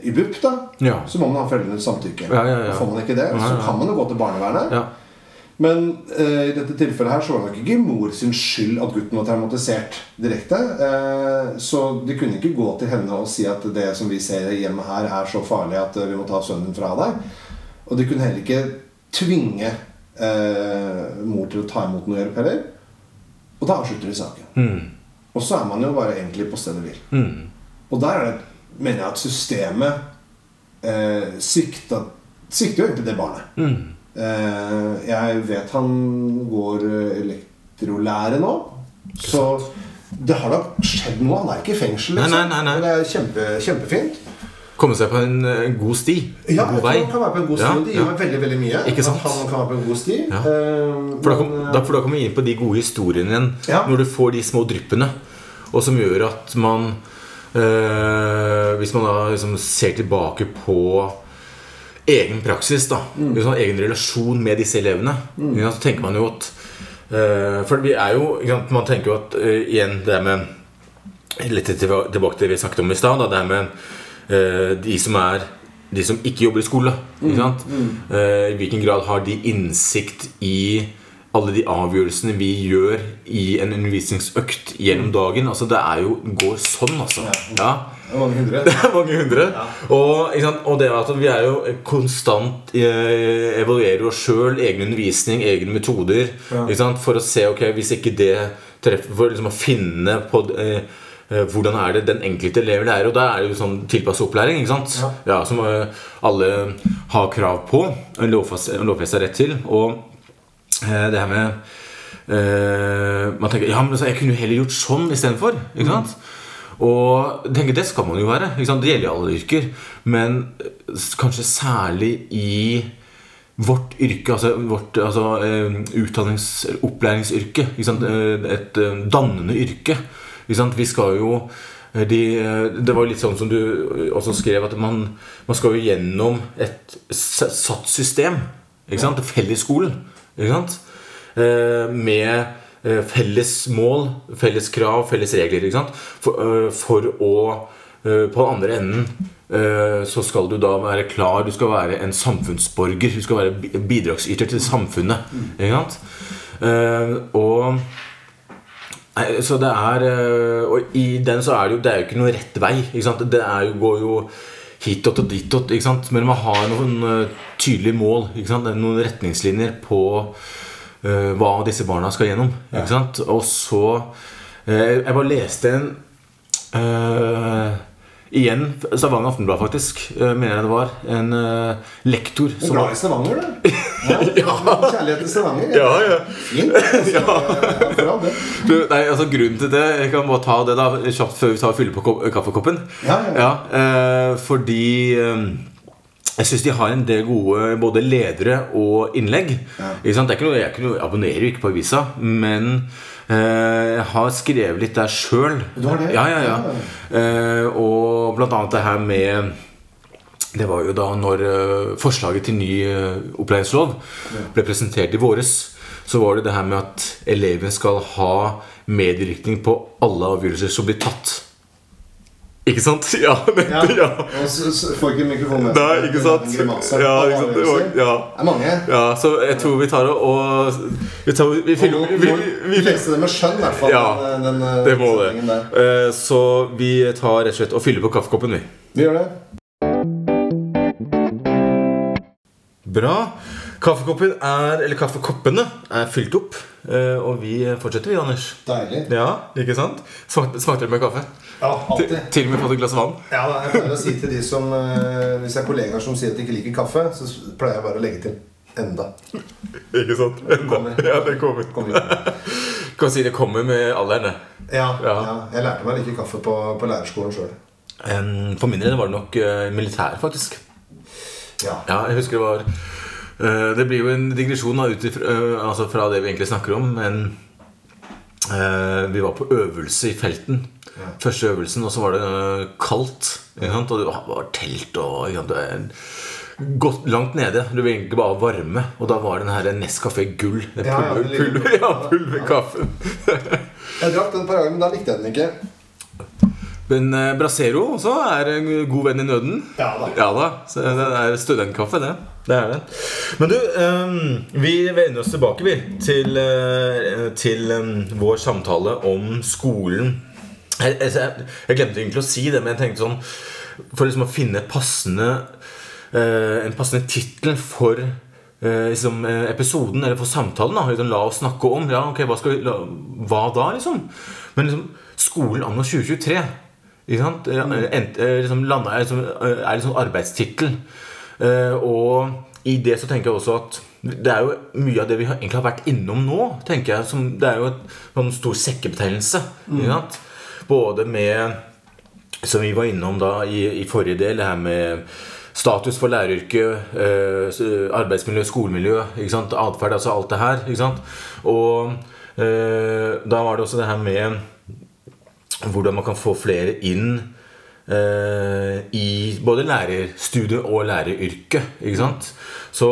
i BUP, da, Ja. så må man ha foreldrenes samtykke. Ja, ja, ja. Og Får man ikke det, så kan man jo gå til barnevernet. Ja. Men eh, i dette tilfellet her så var det nok ikke mor sin skyld at gutten var traumatisert direkte. Eh, så de kunne ikke gå til henne og si at det som vi ser hjemme her, er så farlig at eh, vi må ta sønnen fra deg. Og de kunne heller ikke tvinge eh, mor til å ta imot noe hjelp heller. Og da avslutter de saken. Mm. Og så er man jo bare egentlig på stedet hvil. Mm. Og der er det, mener jeg at systemet eh, svikta, svikter jo egentlig det barnet. Mm. Eh, jeg vet han går eh, elektrolære nå. Så det har da skjedd noe. Han er ikke i fengsel. liksom. Nei, nei, nei. Det er kjempe, kjempefint. Komme seg på en eh, god sti. En Ja, god vei. han kan være på en god sti. Ja, Det gir meg veldig veldig mye. Ikke sant? At han kan være på en god sti. Ja. For da, kom, da, for da kommer vi inn på de gode historiene igjen. Ja. Når du får de små dryppene. Og som gjør at man øh, Hvis man da liksom ser tilbake på egen praksis, da liksom, egen relasjon med disse elevene, Mm. så tenker man jo at uh, For vi er jo sant, Man tenker jo at uh, igjen det er med Litt tilbake til det vi snakket om i stad. Det er med uh, de som er De som ikke jobber i skole. Ikke sant? Eh, I hvilken grad har de innsikt i alle de avgjørelsene vi gjør i en undervisningsøkt gjennom dagen? Altså Det er jo går sånn, altså. Ja. Det er mange hundre. (laughs) Det er mange hundre. Og, ikke sant? og det at vi er jo konstant eh, evaluerer oss sjøl, egen undervisning, egne metoder. Sant? For å se ok, hvis ikke det treffer For liksom å finne på eh, eh, hvordan er det den enkelte elev lærer. Og da er det jo sånn tilpasset opplæring. ikke sant? Ja. Som eh, alle har krav på. En lovfesta rett til. Og eh, det her med eh, Man tenker ja, men altså, jeg kunne jo heller gjort sånn istedenfor. Ikke sant? Og tenker, det skal man jo være. Det gjelder i alle yrker. Men kanskje særlig i vårt yrke, altså vårt altså, eh, utdannings- opplæringsyrke. Eh, Et eh, dannende yrke. Vi skal jo de, det var jo litt sånn som du også skrev, at man, man skal jo gjennom et satt system. Ikke sant? Fellesskolen. Ikke sant? Med felles mål, felles krav, felles regler. Ikke? For, eh, for å eh, På den andre enden eh, så skal du da være klar. Du skal være en samfunnsborger. Du skal være bidragsyter til samfunnet. Ikke sant? Eh, Og så det er Og i den så er det jo Det er jo ikke noe rett vei. Ikke sant? Det jo, går jo hitot og ditot. Ikke sant? Men man har noen tydelige mål. Ikke sant? Noen retningslinjer på hva disse barna skal gjennom. Ikke sant? Og så øh, Jeg bare leste en øh, Igjen Stavanger Aftenblad, faktisk. mener jeg det var. En uh, lektor som glad i Stavanger, du? (laughs) Ja. Kjærlighet til Stavanger. Ja, ja. Fint. (laughs) All del. Du, nei, altså Grunnen til det Jeg kan bare ta det da kjapt før vi tar og fyller på ko- kaffekoppen. Ja, ja. eh, fordi eh, jeg syns de har en del gode både ledere og innlegg. Ja. Ikke sant? Det er ikke noe, jeg, ikke noe, abonnerer jo ikke på avisa, men eh, jeg har skrevet litt der sjøl. Ja, ja, ja. Eh, og blant annet det her med det var jo da når eh, forslaget til ny eh, opplæringslov ble presentert i våres. Så var det det her med at eleven skal ha medvirkning på alle avgjørelser som blir tatt. Ikke sant? (laughs) Ja, Ja. ja. Og så, så får ikke mikrofonen med Nei, ikke sant? Ja, ikke sant? Det var- ja. Det er mange. ja, så jeg tror vi tar det og Vi, tar, vi, filmer, vi, vi, vi, lese det med skjønn, i hvert fall. Ja, den, den, eh, det må det. der. Eh, Så vi tar rett og slett og fyller på kaffekoppen, vi. Vi gjør det. Bra. Kaffekoppen er, eller kaffekoppene er fylt opp. eh, Og vi fortsetter, vi, Anders. Deilig. Ja, ikke sant? Smakte det med kaffe? Ja, alltid. til og med fått et glass vann? Ja, jeg pleier å si til de som eh, Hvis jeg har kollegaer som sier at de ikke liker kaffe, så pleier jeg bare å legge til enda. Ikke sant? Enda. Ja, det kommer. Kom igjen. Kan si det kommer med alderen, det. Ja, Ja. ja. Jeg lærte meg å like kaffe på, på lærerskolen sjøl. For min del var det nok uh, militær, faktisk. Ja. Ja, jeg husker det var eh, Det blir jo en digresjon da, ut eh, altså fra det vi egentlig snakker om, men Eh, vi var på øvelse i felten. Første øvelsen, og så var det eh, kaldt. Og det var telt og Godt langt nede. Du vil egentlig bare ha varme. Og da var den her Nescafé Gull. Den Ja, pulver, pulver, ja, pulverkaffen. (laughs) Jeg drakk den et par ganger, men da likte jeg den ikke. Men eh, Brasero også er en god venn i nøden. Ja da. Ja da, så Det er studentkaffe, det. Det er det. Men du, eh, vi vender oss tilbake, vi, til, eh, til eh, vår samtale om skolen. Jeg, jeg, jeg, glemte egentlig å si det, men jeg tenkte sånn For liksom å finne passende eh, en passende tittel for eh, liksom, episoden, eller for samtalen. Da. Liksom, la oss snakke om Ja, okay, hva, skal vi, la, hva da, liksom? Men liksom, skolen anno 2023 ikke sant? Mm. ent- liksom, landa, liksom, er liksom arbeidstittel. Eh, og i det så tenker jeg også at det er jo mye av det vi har, egentlig har vært innom nå. tenker jeg som, Det er jo et, en stor sekkebetegnelse. Sant? Både med som vi var innom da i, i forrige del, det her med status for læreryrket, eh, arbeidsmiljø, skolemiljø, ikke atferd, altså alt det her. Ikke sant? Og eh, da var det også det her med hvordan man kan få flere inn i både lærerstudiet og læreryrket. Ikke sant? Så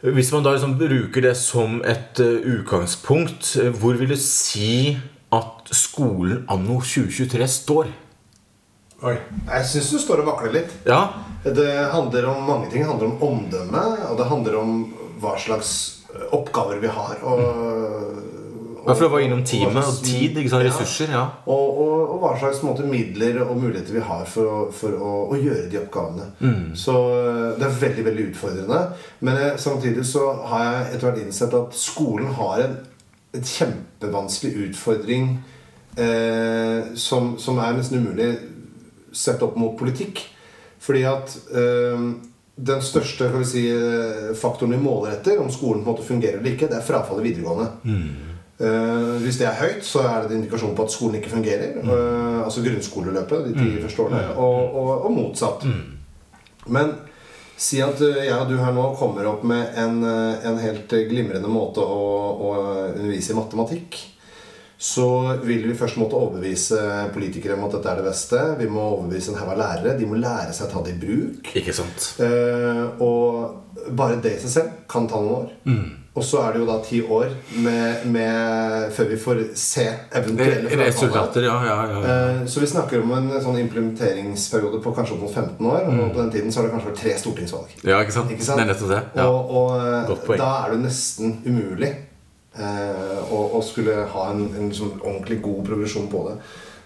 hvis man da liksom bruker det som et eh, utgangspunkt, eh, hvor vil du si at skolen anno 2023 står? Oi. Jeg syns du står og vakler litt. Ja, Det handler om mange ting. Det handler om omdømme, og det handler om hva slags eh, oppgaver vi har. Og, Ja, for det var innom teamet og tid, ikke sant? Ja. ressurser. ja Og, og, og hva slags måte, midler og muligheter vi har for å, for å, å gjøre de oppgavene. Mm. Så eh, det er veldig veldig utfordrende. Men eh, samtidig så har jeg etter hvert innsett at skolen har en et kjempevanskelig utfordring eh, som, som er nesten umulig sett opp mot politikk. Fordi at eh, den største vi si, eh, faktoren vi måler etter, om skolen på en måte fungerer eller ikke, det er frafallet i videregående. Eh, hvis det er høyt, så er det en indikasjon på at skolen ikke fungerer. Eh, altså grunnskoleløpet de ti første årene. Og, og, og motsatt. Men si at eh, jeg og du her nå kommer opp med en, en helt glimrende måte å, å undervise i matematikk. Så vil vi først måtte overbevise politikere om at dette er det beste. Vi må overbevise en haug av lærere. De må lære seg å ta det i bruk. Ikke sant? Uh, og bare det i seg selv kan ta noen år. Mm. Og så er det jo da ti år med, med, før vi får se eventuelle. Resultater, ja. ja, ja. Eh, Så vi snakker om en sånn implementeringsperiode på kanskje opp mot 15 år. Og på den tiden så har det kanskje vært tre stortingsvalg. ja ikke sant? Ikke sant? Det er nettopp det. Ja. Og, og eh, da er det nesten umulig eh, å, å skulle ha en, en sånn ordentlig god progresjon på det.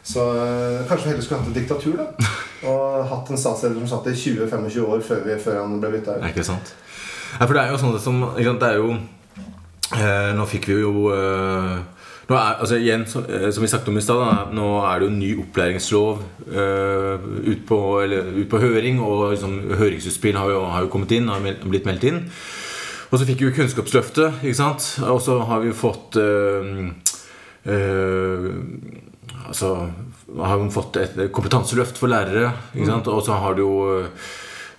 Så eh, kanskje vi heller skulle hatt et diktatur, da. (laughs) Og hatt en statsleder som satt i 20-25 år før, vi, før han ble bytta ut. Er ikke sant? Ja, for det er jo sånn som Det er jo Nå fikk vi jo eh, nå er, altså igjen, så, eh, Som vi snakket om i stad, nå er det jo en ny opplæringslov eh, ut, på, eller, ut på høring. Og liksom, høringsutspill har jo, har jo kommet inn, har blitt meldt inn. Og så fikk vi jo Kunnskapsløftet, ikke sant? Og så har vi fått eh, eh, Altså har vi fått et kompetanseløft for lærere. Ikke sant? Og så har du jo eh,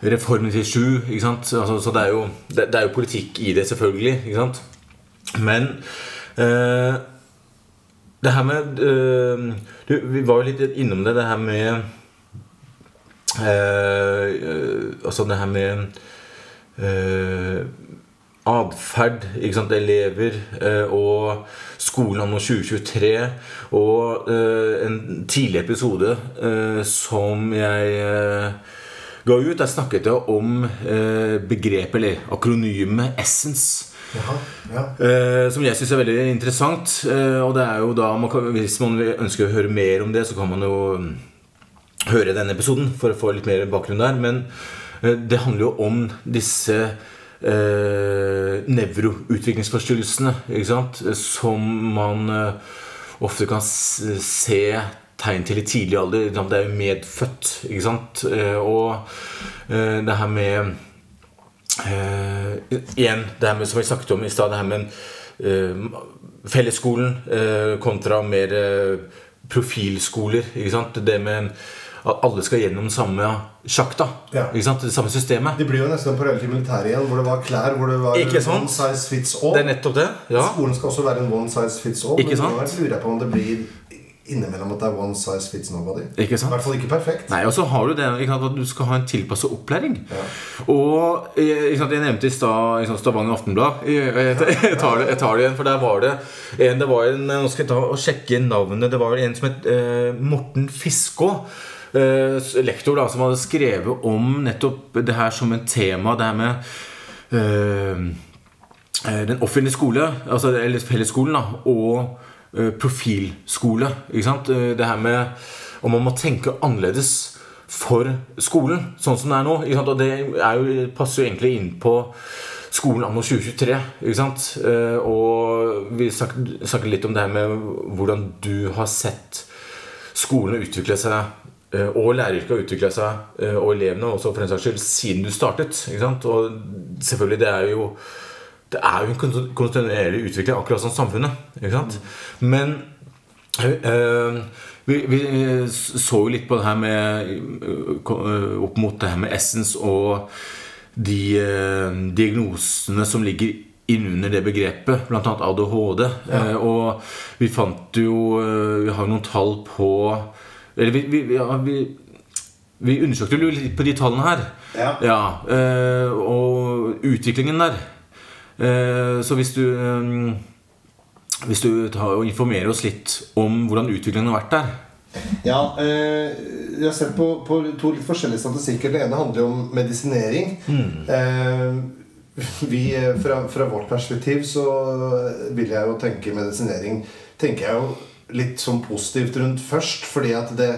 Reformen til sju. Ikke sant? Altså, så det er, jo, det, det er jo politikk i det, selvfølgelig. Ikke sant? Men eh, det her med eh, du, Vi var jo litt innom det, det her med eh, Altså det her med eh, atferd, elever eh, og skolen anno 2023. Og eh, en tidlig episode eh, som jeg eh, ga ut, der snakket jeg om eh, begrepet, eller akronymet Essence. Ja. Eh, som jeg syns er veldig interessant. Eh, og det er jo da Hvis man ønsker å høre mer om det, så kan man jo mm, høre denne episoden for å få litt mer bakgrunn der. Men eh, det handler jo om disse nevroutviklingsforstyrrelsene, ikke? Som man ofte kan se tegn til i tidlig alder. Det er jo medfødt, ikke sant? Og det her med Eh, igjen, det her med, som vi snakket om i stad, det her med eh, fellesskolen eh, kontra mer eh, profilskoler. Ikke sant? Det med at alle skal gjennom samme sjakta. Ja. Ikke sant? Det samme systemet. De blir jo nesten en parallell til militæret igjen, hvor det var klær hvor det var Ikke sant? one size fits all. Det er nettopp det. Ja. Skolen skal også være en one size fits all. Ikke men sant? nå lurer jeg på om det blir innimellom at det er one size fits nobody. Ikke I hvert fall ikke perfekt. Nei, og så har du det sant, at du skal ha en tilpasset opplæring. Og eh, sant, Jeg nevnte i stad sant, Stavanger Aftenblad. Jeg, jeg, jeg, tar det, jeg tar det igjen, for der var det en, det var en Nå skal jeg ta og sjekke navnet. Det var en som het eh, Morten Fiskå. Eh, lektor da, som hadde skrevet om nettopp det her som en tema. Det her med eh, eh, den offentlige skole, altså, eller fellesskolen, da, og eh, profilskole. Ikke sant? Eh, Det her med om man må tenke annerledes for skolen, sånn som det er nå. Ikke sant? Og det jo, passer jo egentlig inn på skolen anno 2023. Ikke sant? Eh, Og vi snakket, litt om det her med hvordan du har sett skolen utvikle seg eh, og læreryrket har utvikla seg, eh, og elevene også for den saks skyld, siden du startet. Ikke sant? Og selvfølgelig, det er jo Det er jo en kontinuerlig utvikling, akkurat som samfunnet. Ikke sant? Men øh, vi, vi så jo litt på det her med eh, Opp mot det her med Essence og de øh, diagnosene som ligger innunder det begrepet, bl.a. ADHD. Eh, og vi fant jo Vi har noen tall på Eller vi, vi, ja, vi, vi undersøkte jo litt på de tallene her. Ja. eh, og utviklingen der. Eh, så hvis du eh, Hvis du tar og informerer oss litt om hvordan utviklingen har vært der. Ja, eh, jeg har sett på, på to litt forskjellige statistikker. Det ene handler jo om medisinering. Mm. vi, fra, fra vårt perspektiv så vil jeg jo tenke medisinering tenker jeg jo litt sånn positivt rundt først, fordi at det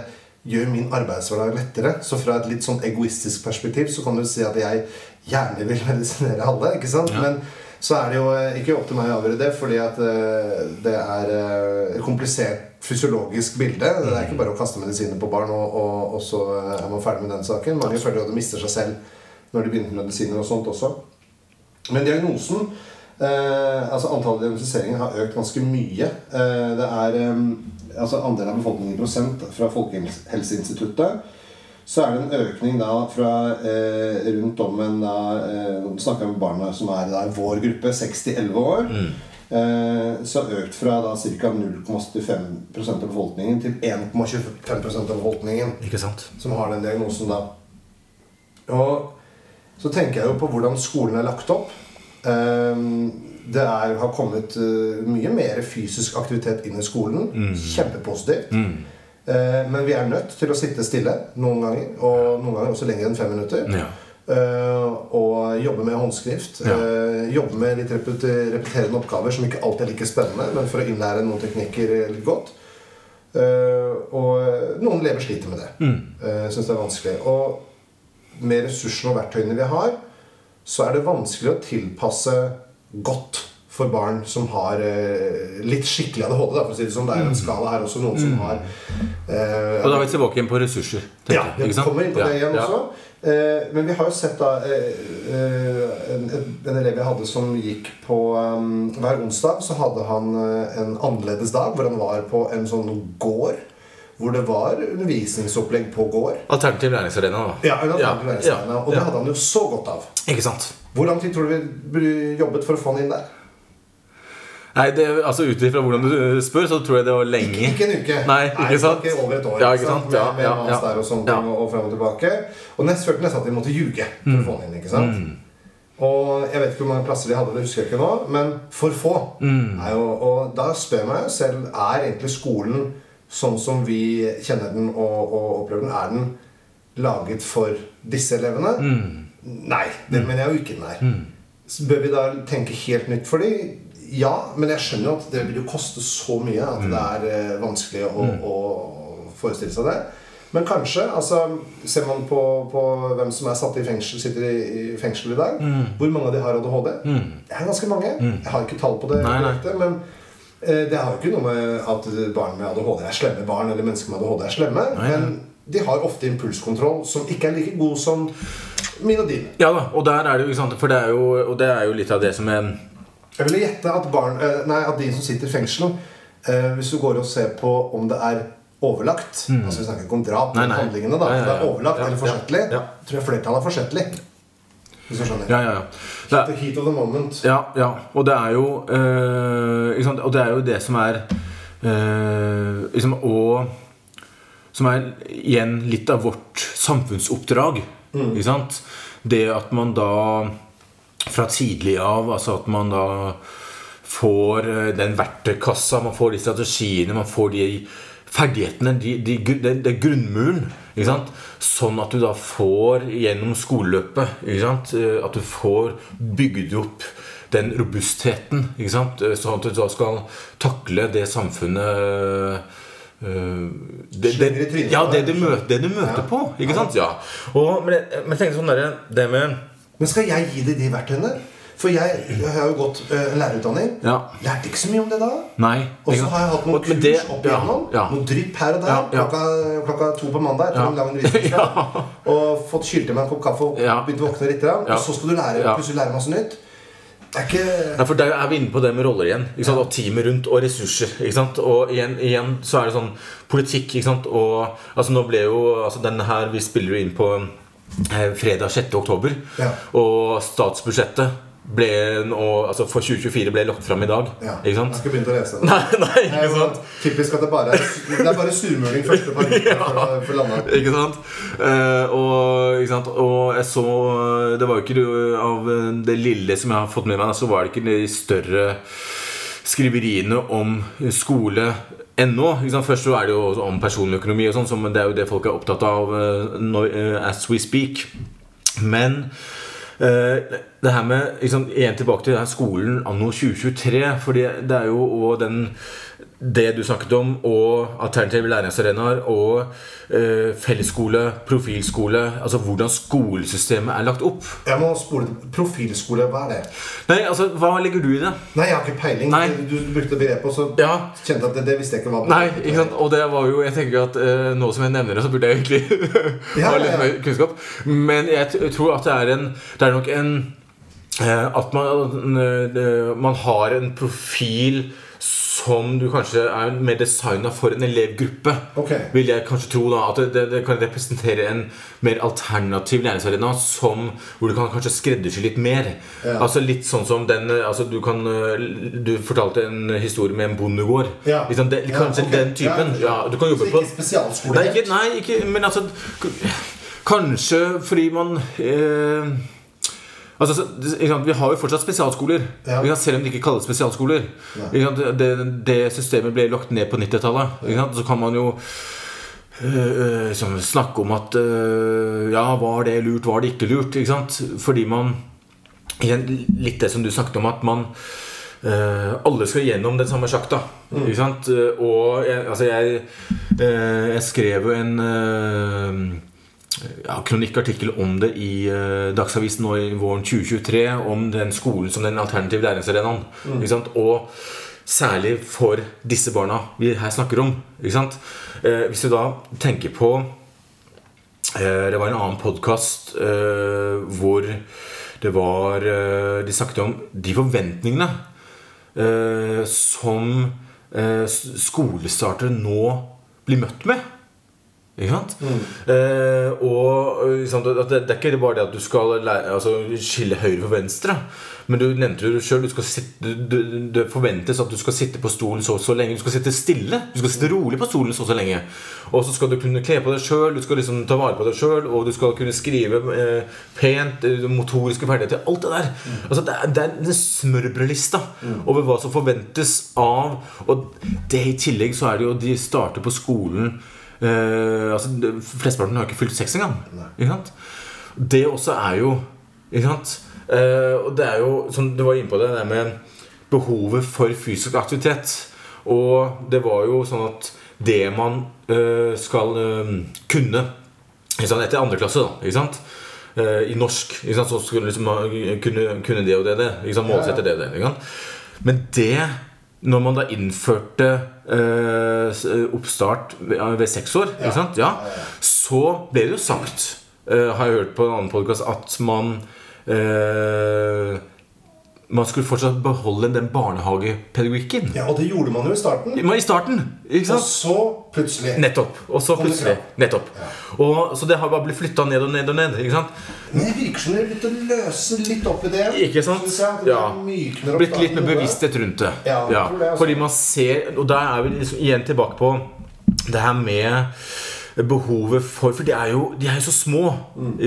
gjør min arbeidshverdag lettere. Så fra et litt sånn egoistisk perspektiv så kan du si at jeg gjerne vil (laughs) medisinere alle. ikke sant? Men så er det jo eh, ikke opp til meg å avgjøre det, fordi at eh, det er eh, et komplisert fysiologisk bilde. Det er ikke bare å kaste medisiner på barn, og, og, og så eh, er man ferdig med den saken. Mange føler at de mister seg selv når de begynner med medisiner og sånt også. Men diagnosen eh, Altså antallet diagnostiseringer har økt ganske mye. Eh, det er eh, altså andelen av befolkningen i prosent fra Folkehelseinstituttet. Så er det en økning da fra eh, rundt om en da eh, jeg om barna som er da i vår gruppe, 6-11 år. Eh, så økt fra da ca. 0,75 av befolkningen til 1,25% av befolkningen Ikke sant? som har den diagnosen da. Og så tenker jeg jo på hvordan skolen er lagt opp. Eh, Det er, har kommet uh, mye mer fysisk aktivitet inn i skolen. Kjempepositivt. Eh, Men vi er nødt til å sitte stille noen ganger, og noen ganger også lenger enn fem minutter. Ja. Eh, og jobbe med håndskrift. Ja. Eh, jobbe med litt repet- repeterende oppgaver som ikke alltid er like spennende, men for å innlære noen teknikker litt godt. Eh, og noen lever sliter med det. Mm. Syns det er vanskelig. Og med ressursene og verktøyene vi har, så er det vanskelig å tilpasse godt for barn som har eh, litt skikkelig ADHD. Da, for å si det sånn. Det er jo en skala her også. Noen som har eh, Og da er vi tilbake igjen på ressurser. tenker ja, vi kommer inn på det igjen ja. også. Eh, men vi har jo sett da eh, eh, en, en elev jeg hadde som gikk på um, Hver onsdag så hadde han eh, en annerledes dag hvor han var på en sånn gård. Hvor det var undervisningsopplegg på gård. Alternativ læringsarena, Ja, Ja, en Ja, alternativ Og det hadde han jo så godt av. Ikke sant? Hvor lang tid tror du vi jobbet for å få han inn der? Nei, det, altså Ut ifra hvordan du spør, så tror jeg det var lenge. Ikke en uke. Nei, ikke sant? Ikke over et år. Ja, ikke sant? Med, med ja, ja. der og sånt Ja. og, og frem og tilbake. Og nest følte nesten at de måtte ljuge for Mm. å få den inn. ikke sant? Og jeg vet ikke hvor mange plasser de hadde, det husker jeg ikke nå, men for få. Mm. Jo, og da spør jeg meg selv er egentlig skolen sånn som vi kjenner den og, og opplever den, er den laget for disse elevene? Mm. Nei, det mener jeg jo ikke den er. Så Bør vi da tenke helt nytt for dem? Ja, men jeg skjønner jo at det vil jo koste så mye at det er eh, vanskelig å, å forestille seg det. Men kanskje, altså Ser man på, på hvem som er satt i fengsel, sitter i, i fengsel i dag, hvor mange av de har ADHD? Det er ganske mange. Jeg har ikke tall på det, Nei, nei. men eh, det har jo ikke noe med at barn med ADHD er slemme barn, eller mennesker med ADHD er slemme. Nei. Men de har ofte impulskontroll som ikke er like god som min og din. Ja da, og der er det jo, ikke sant? For det er jo, og det er jo litt av det som er Jeg ville gjette at, barn, eh, nei, at de som sitter i fengsel eh, Hvis du går og ser på om det er overlagt. Altså Vi snakker ikke om drap, Mm. Nei, nei. handlingene. da nei. Det er overlagt Ja, eller forsettlig. ja, ja. Tror jeg flertallet er forsettlig. Hvis du skjønner. Ja, ja, ja. Det er, heat of the moment. Ja, ja. Og det er jo eh, sant? Og det er jo det som er eh, liksom, Og som er igjen litt av vårt samfunnsoppdrag. Ikke sant? Det at man da fra tidlig av Altså at man da får eh, den verktøykassa, man får de strategiene, man får de ferdighetene, de, de, de, er grunnmuren. Sånn at du da får gjennom skoleløpet eh, At du får bygd opp den robustheten. Eh, Sånn at du da skal takle det samfunnet det, det, ja, det du møter, det du møter på. Ikke sant? Ja. Og, men, jeg, men jeg tenker sånn der, det med Men skal jeg gi deg de verktøyene? For jeg, jeg har jo gått uh, lærerutdanning. Ja. Lærte ikke så mye om det da. Nei. Og så har jeg hatt noen kurs det- opp ja, igjennom. ja. Noen drypp her og der. Ja, ja. Klokka, klokka to på mandag etter Ja. en lang undervisningsdag. (laughs) Og fått skylt i meg en kopp kaffe og Ja. begynt å våkne litt. Ja. Og så skal du lære, Ja. plutselig lære masse nytt. Ikke Nei, for Der er vi inne på det med roller igjen. Ikke sant? Og teamet rundt og ressurser. Ikke sant? Og igjen, igjen så er det sånn politikk. Ikke sant? Og altså nå ble jo altså denne her Vi spiller jo inn på fredag 6. oktober. Ja. Og statsbudsjettet ble nå, altså for 2024 ble lagt fram i dag. ja. Ikke Jeg sant? har ikke begynt å lese det. Nei, nei, ikke sant? typisk at det bare er Det er bare surmuling første par ukene (laughs) for, for landet. Ikke sant? Eh, og, ikke sant? og jeg så Det var jo ikke av det lille som jeg har fått med meg, så var det ikke de større skriveriene om skole ennå. Liksom. Først så er det jo om personlig økonomi, og sånn, men det er jo det folk er opptatt av uh, når, uh, as we speak. Men uh, det her med liksom, Igjen tilbake til skolen anno 2023. Fordi det er jo og den det du snakket om, og alternative læringsarenaer, og eh, fellesskole, profilskole Altså hvordan skolesystemet er lagt opp. Jeg må spole Profilskole, hva er det? Nei, altså, Hva legger du i det? Nei, jeg har ikke peiling. Nei. Du brukte begrepet, og så Ja, kjente jeg at det, det visste jeg ikke hva Nei, ikke sant? Og det var jo, jeg tenker at eh, nå som jeg nevner det, så burde jeg egentlig (laughs) Ja, ha litt mer kunnskap. Men jeg tror at det er en Det er nok en eh, At man, eh, man har en profil som du kanskje er mer designa for en elevgruppe. Okay. Vil jeg kanskje tro da At det, det, kan representere en mer alternativ læringsarena som, hvor du kan kanskje skreddersy litt mer. Ja. Altså Litt sånn som den altså Du kan Du fortalte en historie med en bondegård. Ja. Liksom det, Ja, kanskje den typen. Du kan jobbe Så på ikke Nei, ikke, nei, ikke Men altså Kanskje fordi man eh, Altså, Vi har jo fortsatt spesialskoler, Ja. selv om de ikke kalles spesialskoler. Det, det systemet ble lagt ned på 90-tallet. Så kan man jo øh, øh, liksom snakke om at øh, Ja, var det lurt, var det ikke lurt? Ikke sant? Fordi man igjen, Litt det som du snakket om, at man Uh, alle skal gjennom den samme sjakta. Ikke sant? Uh, Og jeg, altså jeg, uh, jeg skrev jo en ja, kronikkartikkel om det i uh, Dagsavisen nå i våren 2023 om den skolen som den alternative læringsarenaen. Ikke sant? Og særlig for disse barna vi her snakker om. Ikke sant? Uh, hvis du da tenker på uh, Det var en annen podkast hvor det var De snakket om de forventningene som skolestartere nå blir møtt med. Ikke sant? Eh, og eh, sant, det, det er ikke bare det at du skal lære, altså, skille høyre for venstre. Men du nevnte det sjøl. Det forventes at du skal sitte på stolen så og så lenge. Du skal sitte stille. Du skal sitte rolig på stolen så og så lenge. Og så skal du kunne kle på deg sjøl, du skal liksom ta vare på deg sjøl, og du skal kunne skrive eh, pent, eh, motoriske ferdigheter. Alt det der. Altså, det, er, det er en smørbrødlista over hva som forventes av Og det i tillegg så er det jo De starter på skolen Eh, altså, Flesteparten har ikke fylt seks engang. Det også er jo Ikke sant? Eh, og det er jo, som du var inne på det, det med behovet for fysisk aktivitet. Og det var jo sånn at det man eh, skal eh, kunne etter andre klasse, da, ikke sant? Eh, i norsk, ikke sant? så skulle liksom man kunne, kunne det og det, det ikke sant? målsette det og det. Ikke sant? Men det når man da innførte eh, oppstart ved, ved seks år, ikke sant? Ja, så ble det jo sagt, eh, har jeg hørt på en annen podkast, at man eh, man skulle fortsatt beholde den barnehagepedagogikken. Ja, Og det gjorde man jo i starten. I starten. ikke sant? Og så plutselig Nettopp. Og så plutselig. Nettopp. Nettopp. Og, så det har bare blitt flytta ned og ned og ned. ikke sant? Men det virker som dere begynte å løse litt opp i det. Ikke sant? Jeg, det Ja. Blitt litt mer bevissthet rundt det. Ja, ja. det, altså. Fordi man ser Og der er vi liksom igjen tilbake på det her med behovet for For de er jo, de er jo så små. Mm.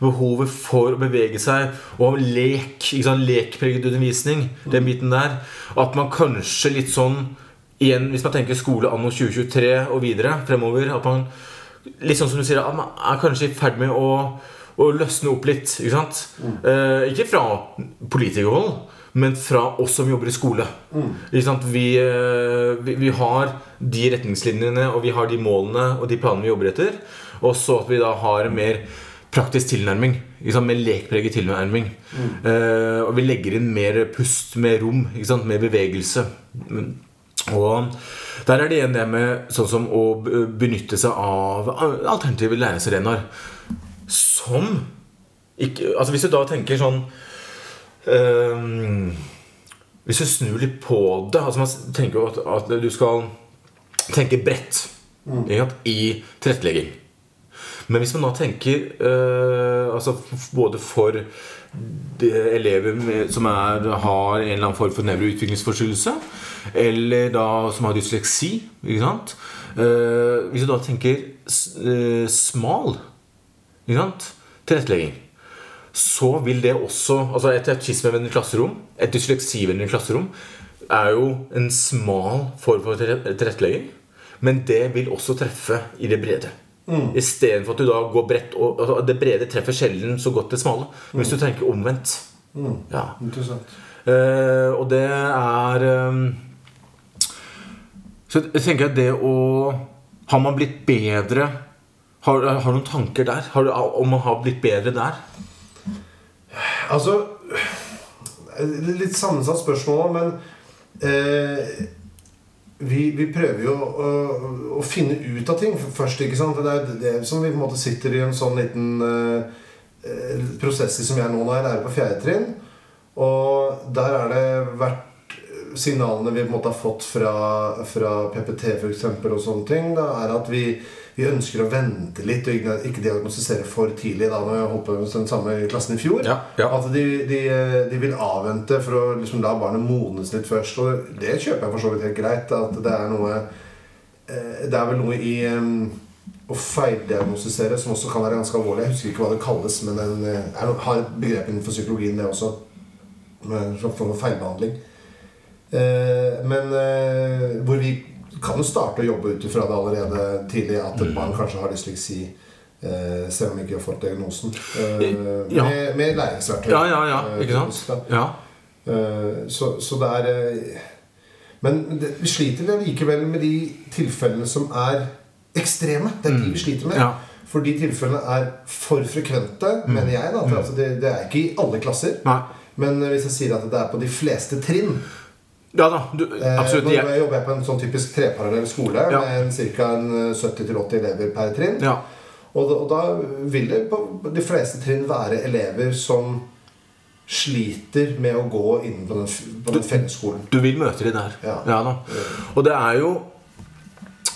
Behovet for å bevege seg og lek. Ikke sant? Lekpreget undervisning. Den Mm. biten der. At man kanskje litt sånn igjen, Hvis man tenker skole anno 2023 og videre fremover At man litt sånn som du sier At man er kanskje i ferd med å, å løsne opp litt. Ikke sant? Eh, ikke fra politikerhold, men fra oss som jobber i skole. Sant? Vi, eh, vi, vi har de retningslinjene og vi har de målene og de planene vi jobber etter. Og så at vi da har en mer praktisk tilnærming. Mer lekpreget tilnærming. Eh, og vi legger inn mer pust, mer rom, mer bevegelse. Mm. Og der er det igjen det med sånn som å benytte seg av alternative læringsarenaer. Som ikke, altså Hvis du da tenker sånn øhm, Hvis du snur litt på det altså Man tenker jo at, at du skal tenke bredt mm. i tilrettelegging. Men hvis man da tenker uh, altså både for elever med, som er, har en eller annen form for nevroutviklingsforstyrrelse, eller da som har dysleksi ikke sant? Eh, Hvis du da tenker eh, smal tilrettelegging, så vil det også altså Et autismevennlig klasserom, et dysleksivennlig klasserom, er jo en smal form for tilre- tilrettelegging. Men det vil også treffe i det brede. Mm. Istedenfor at du da går bredt og, altså Det brede treffer sjelden så godt det smale. Men hvis du tenker omvendt ja. Interessant. Eh, og det er um, Så jeg tenker at det å Har man blitt bedre Har, har du noen tanker der? Har om man har blitt bedre der? Altså Litt sammensatt spørsmål, men eh, vi, vi prøver jo å, å finne ut av ting først. ikke sant? Det er det som vi på en måte sitter i en sånn liten eh, eh, prosess i som jeg er nå når jeg lærer på fjerde trinn. Og der er det vært signalene vi på en måte har fått fra, fra PPT for eksempel, og sånne ting, da, er at vi, vi ønsker å vente litt og ikke diagnostisere for tidlig. da når jeg holdt på med den samme klassen i fjor. Ja, ja. At de, de, de vil avvente for å liksom la barnet modnes litt først. Og det kjøper jeg for så vidt helt greit. At det er noe eh, Det er vel noe i å feildiagnostisere som også kan være ganske alvorlig. Jeg husker ikke hva det kalles, men den eh, er, har et begrep innenfor psykologien, det også. Slags form for feilbehandling. Eh, men eh, hvor vi kan jo starte å jobbe ut ifra det allerede tidlig, at et barn kanskje har dysleksi. Eh, selv om ikke har fått diagnosen. Eh, Ja. med, med læringsverktøy. Ja, ja, ja. eh, Ikke sant? Ja. Eh, Så, så det er eh, Men det, vi sliter likevel med de tilfellene som er ekstreme. Det er de vi sliter med. Ja. For de tilfellene er for frekvente, mener jeg. Da, at, altså, det, det er ikke i alle klasser. Nei. Men hvis jeg sier at det er på de fleste trinn Ja da. Du, eh. Nå jobber jeg på en sånn typisk treparallell skole Ja. med ca. 70-80 elever per trinn. ja. Og og da vil det på de fleste trinn være elever som sliter med å gå inn på den, på den fellesskolen. Du vil møte de der. Ja. da. Og det er jo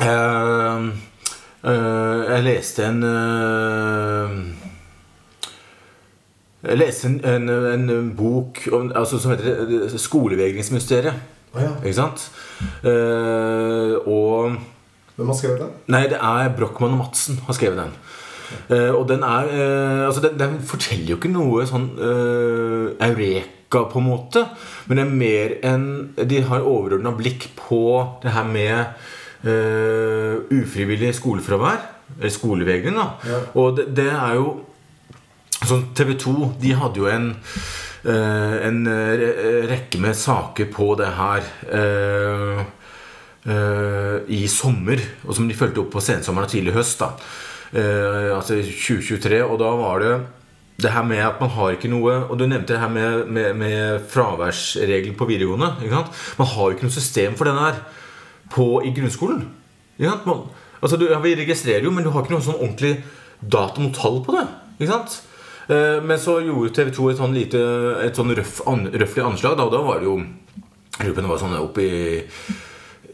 eh, eh, Jeg leste en eh, leste en, en, en bok om, altså, som heter Skolevegringsmysteriet. Å ja. Ikke sant? Uh, og Hvem har skrevet den? Nei, det er Brochmann og Madsen har skrevet den. Uh, og den er uh, Altså, den, den forteller jo ikke noe sånn eh, eureka, på en måte. Men det er mer enn De har overordna blikk på det her med eh, ufrivillig skolefravær. Eller skolevegring, da. Ja. Og det, det er jo Sånn TV 2 de hadde jo en eh, En eh, rekke med saker på det her eh, i sommer, og som de fulgte opp på sensommeren og tidlig høst. da Altså 2023. Og da var det det her med at man har ikke noe Og du nevnte det her med, med, med fraværsregelen på videregående. Man har jo ikke noe system for den her på, i grunnskolen. Man, altså du, ja, vi registrerer jo, men du har ikke noe sånn ordentlig tall på det. Ikke sant? Eh, men så gjorde TV 2 et sånn lite Et sånn røff, an, røfflig anslag. Da, da var det jo det var sånn opp i eh,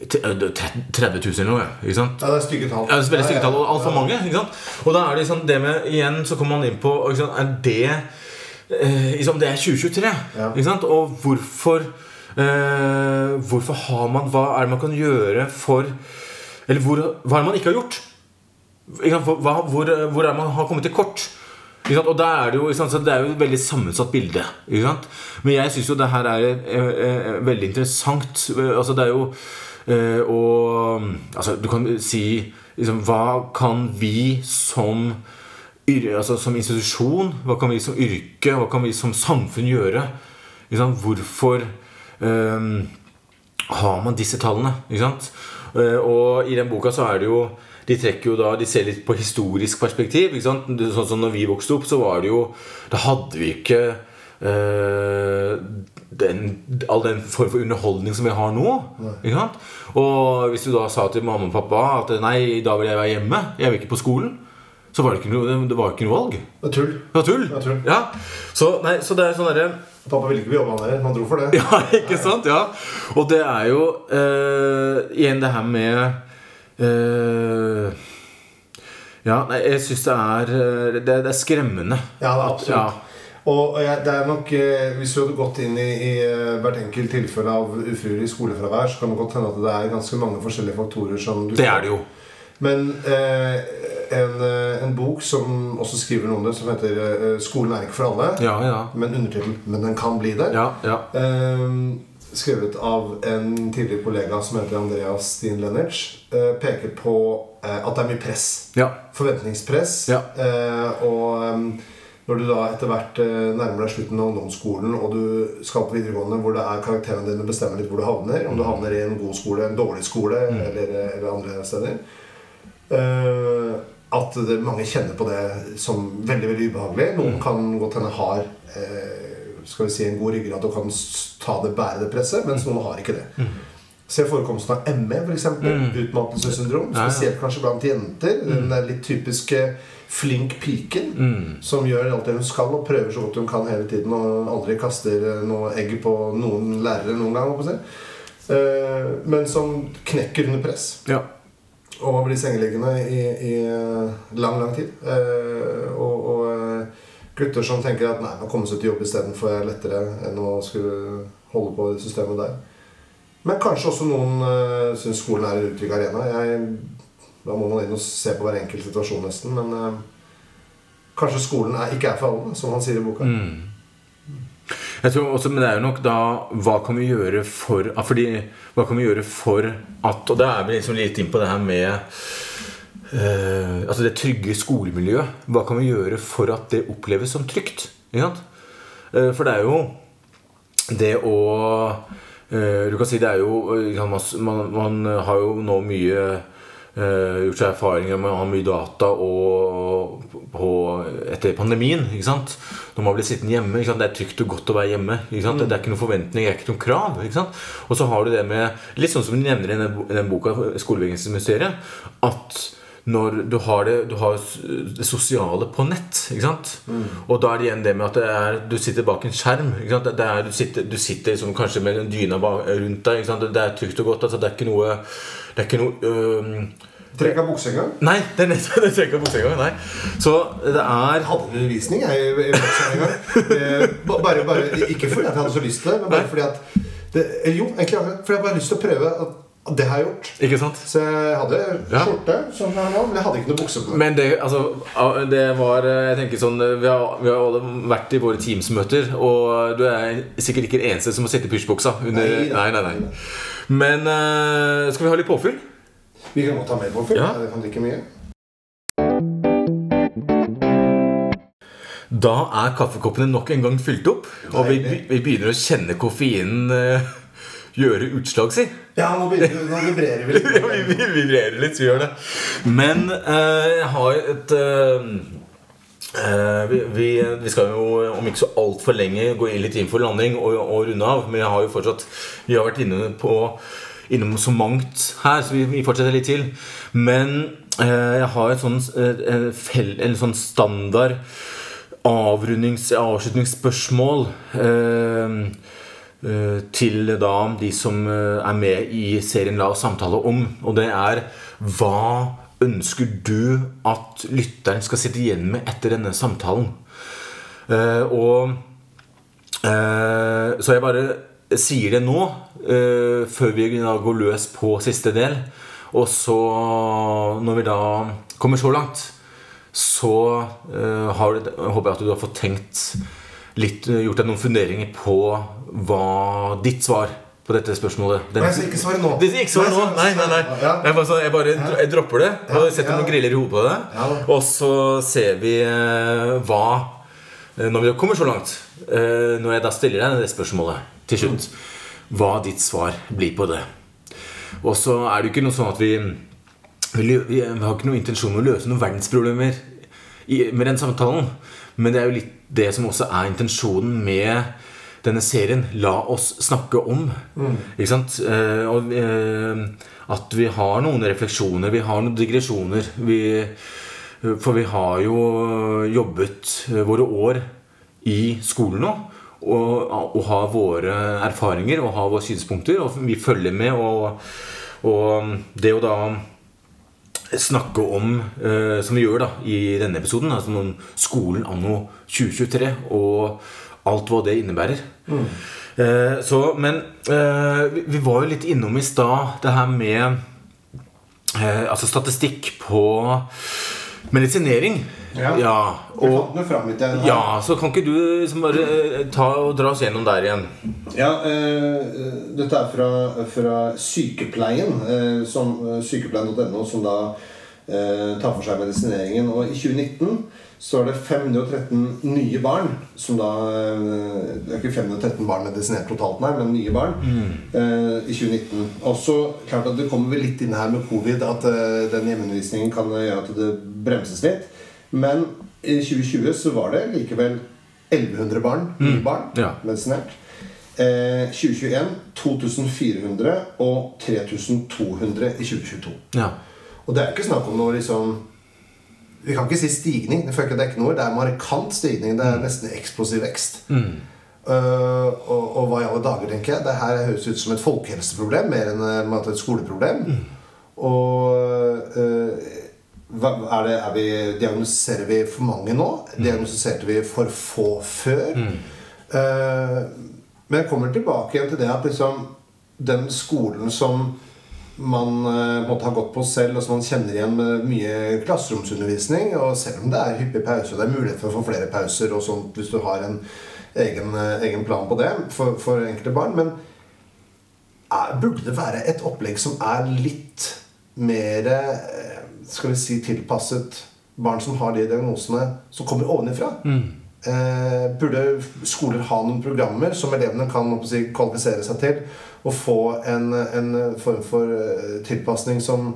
30 000 eller noe. Ikke sant? Ja, det er stygge tall. Ja, det er veldig stygge tall, og altfor mange. Ikke sant? Og da er det liksom det med Igjen så kommer man inn på Er det eh, liksom, Det er 2023. Ja. Ikke sant? Og hvorfor eh, Hvorfor har man Hva er det man kan gjøre for Eller hvor, hva er det man ikke har gjort? Ikke sant? Hva, hvor, hvor er det man har kommet til kort? Og er det jo det er jo et veldig sammensatt bilde. Men jeg syns jo det her er er, er veldig interessant. Altså det er jo eh, Og altså, du kan si liksom, Hva kan vi som altså, som institusjon, hva kan vi som yrke, hva kan vi som samfunn gjøre? Hvorfor ehm, har man disse tallene? Eh, og i den boka så er det jo De trekker jo da De ser litt på historisk perspektiv. Ikke sant? Sånn som når vi vokste opp, så var det jo Da hadde vi ikke Uh, den, all den form for underholdning som vi har nå. Ikke sant? Og hvis du da sa til mamma og pappa at nei, da vil jeg være hjemme, jeg vil ikke på skolen, så var det ikke noe, det var ikke noe valg. Det er tull. Det var tull. Det er tull. Ja. Så, nei, så det er sånn derre Pappa ville ikke bli jobba der. Han dro for det. (laughs) Ja, ikke sant? Ja. Og det er jo eh, igjen det her med eh, Ja, jeg syns det eh, det, det er skremmende. Ja, det er absolutt. ja. Og det er nok, eh, Hvis du hadde gått inn i, i hvert enkelt tilfelle av ufrivillig skolefravær, så kan det godt hende at det er ganske mange forskjellige faktorer som du Det er det jo. Men eh, en, en bok som også skriver noe om det, som heter 'Skolen er ikke for alle', Ja, ja. men undertittelen 'Men den kan bli det', Ja, ja. eh, skrevet av en tidligere kollega som heter Andreas Steen Lennertz, eh, peker på eh, at det er mye press. ja. Forventningspress. Ja. Eh, og når du da etter hvert nærmer deg slutten av ungdomsskolen, og du skal på videregående hvor det er karakterene dine bestemmer litt hvor du havner, om du havner i en god skole, en dårlig skole eller, eller andre steder At mange kjenner på det som veldig veldig ubehagelig. Noen kan godt hende har skal vi si en god ryggrad og kan ta det bære det presset, mens noen har ikke det. Se forekomsten av ME, f.eks. Mm. Utmattelsessyndrom. Spesielt kanskje blant jenter. Den der litt typiske flink piken Mm. som gjør alt det hun skal og prøver så godt hun kan hele tiden og aldri kaster noe egg på noen lærere noen gang. Eh, Men som knekker under press ja. og blir sengeliggende i, i eh, lang, lang tid. Eh, og, og eh, gutter som tenker at nei, nå kommer seg til jobb istedenfor er lettere enn å skulle holde på det systemet der. Men kanskje også noen uh, syns skolen er en utrygg arena. Jeg, da må man inn og se på hver enkelt situasjon nesten. Men uh, kanskje skolen er, ikke er for alle, som han sier i boka. Jeg tror også, Men det er jo nok da Hva kan vi gjøre for fordi, Hva kan vi gjøre for at Og da er vi liksom litt inn på det her med eh, Altså det trygge skolemiljøet. Hva kan vi gjøre for at det oppleves som trygt? Ikke sant? Eh, for det er jo det å eh, Du kan si det er jo ikke sant, man, man har jo nå mye eh, gjort seg erfaringer med å ha mye data og, på, etter pandemien. ikke sant? Når man blir sittende hjemme. Ikke sant? Det er trygt og godt å være hjemme. ikke sant? Det er ikke noen forventninger, det er ikke noen krav. ikke sant? Og så har du det med Litt sånn som du nevner i den, boka 'Skolevesenmysteriet', at når du har det, du har det sosiale på nett. sant? Og da er det igjen det med at det er, du sitter bak en skjerm. er, du sitter, du sitter liksom kanskje med en dyna rundt deg. Det er trygt og godt. altså Det er ikke noe, det er ikke noe øhm, Trekk av buksenga. Nei, det er nettopp det trekk av på engang. Nei. Så det er hadde en undervisning jeg, en gang. Eh, Bare, bare, ikke fordi jeg hadde så lyst til det, men bare fordi at det, Jo, egentlig for jeg- bare lyst til å prøve at det har jeg gjort. Ikke sant? Så jeg hadde Ja. skjorte, som jeg har nå, men jeg hadde ikke noe bukse på. Men det, altså, det var Jeg tenker sånn Vi har, vi har alle vært i våre Teams-møter, og du er sikkert ikke den eneste som må sette i pysjbuksa. Nei, Nei, nei, nei. Men uh, skal vi ha litt påfyll? Vi kan godt ta mer påfyll. Ja. Jeg kan drikke mye. Da er kaffekoppene nok en gang fylt opp, og vi, vi, begynner å kjenne koffeinen øh, gjøre utslag, si. Ja, nå, begynner, nå vibrerer vi litt. (laughs) Ja, vi, vi vibrerer litt, vi gjør det. Men uh, jeg har et uh, Uh, vi, vi, vi skal jo om ikke så altfor lenge gå inn litt inn for landing og, og runde av. Men jeg har jo fortsatt Vi har vært inne på innom så mangt her, så vi, vi fortsetter litt til. Men uh, jeg har et sånn, uh, fel, en sånn standard avrundings, avslutningsspørsmål eh, til da de som eh, er med i serien La oss samtale om. Og det er hva ønsker du at lytteren skal sitte igjen med etter denne samtalen? Uh, og uh, Så jeg bare sier det nå, uh, før vi da går løs på siste del. Og så, når vi da kommer så langt, så eh, har, håper jeg at du har fått tenkt litt, eh, gjort deg noen funderinger på hva ditt svar på dette spørsmålet Den- jeg skal ikke svare nå. Det ikke svare nå. Nei, nei, nei. Jeg bare, jeg bare jeg dropper det og setter noen griller i hodet på det. Og så ser vi eh, hva eh, Når vi kommer så langt, når jeg da stiller deg det spørsmålet til slutt, hva ditt svar blir på det. Og så er det jo ikke noe sånn at vi vi, har ikke noen intensjon om å løse noen verdensproblemer med den samtalen. Men det er jo litt det som også er intensjonen med denne serien. La oss snakke om. Ikke sant? Eh, og, eh, at vi har noen refleksjoner, vi har noen digresjoner. Vi, for vi har jo jobbet våre år i skolen nå. Og, og har våre erfaringer og har våre synspunkter. Og vi følger med. Og, og det å da snakke om, eh, som vi gjør da i denne episoden, altså om skolen anno 2023 og alt hva det innebærer. Eh, så, men eh, vi, vi var jo litt innom i stad det her med eh, altså statistikk på medisinering. Ja. ja og, den fram litt. jeg. ja, så kan ikke du liksom bare eh, ta og dra oss gjennom der igjen? Ja, eh, dette er fra, fra Sykepleien, eh, som, eh, sykepleien.no, som da eh, tar for seg medisineringen. Og i 2019 så er det 513 nye barn som da eh, Det er ikke 513 barn medisinert totalt, nei, men nye barn eh, i 2019. Også klart at det kommer vel litt inn her med covid, at eh, den hjemmeundervisningen kan gjøre at det bremses litt. Men i 2020 så var det likevel 1100 barn, mm. barn, Ja. medisinert. Eh, 2021 2400 og 3200 i 2022. Ja. Og det er ikke snakk om noe liksom Vi kan ikke si stigning. Det er ikke noe Det er markant stigning. Det er nesten eksplosiv vekst. Eh, og, og hva i alle dager, tenker jeg. Det her høres ut som et folkehelseproblem mer enn eh, et skoleproblem. Og eh, hva, er det, er vi, diagnostiserer vi for mange nå? Diagnostiserte vi for få før? Eh, men jeg kommer tilbake igjen til det at liksom, den skolen som man eh, måtte ha gått på selv, og som man kjenner igjen med mye klasseromsundervisning Og selv om det er hyppig pauser, og det er mulighet for å få flere pauser og sånt hvis du har en egen, eh, egen plan på det for, for enkelte barn Men er, burde det være et opplegg som er litt mer eh, Skal vi si tilpasset barn som har de diagnosene, som kommer ovenifra? Eh, burde skoler ha noen programmer som elevene kan si, kvalifisere seg til? Og få en, en form for eh, tilpasning som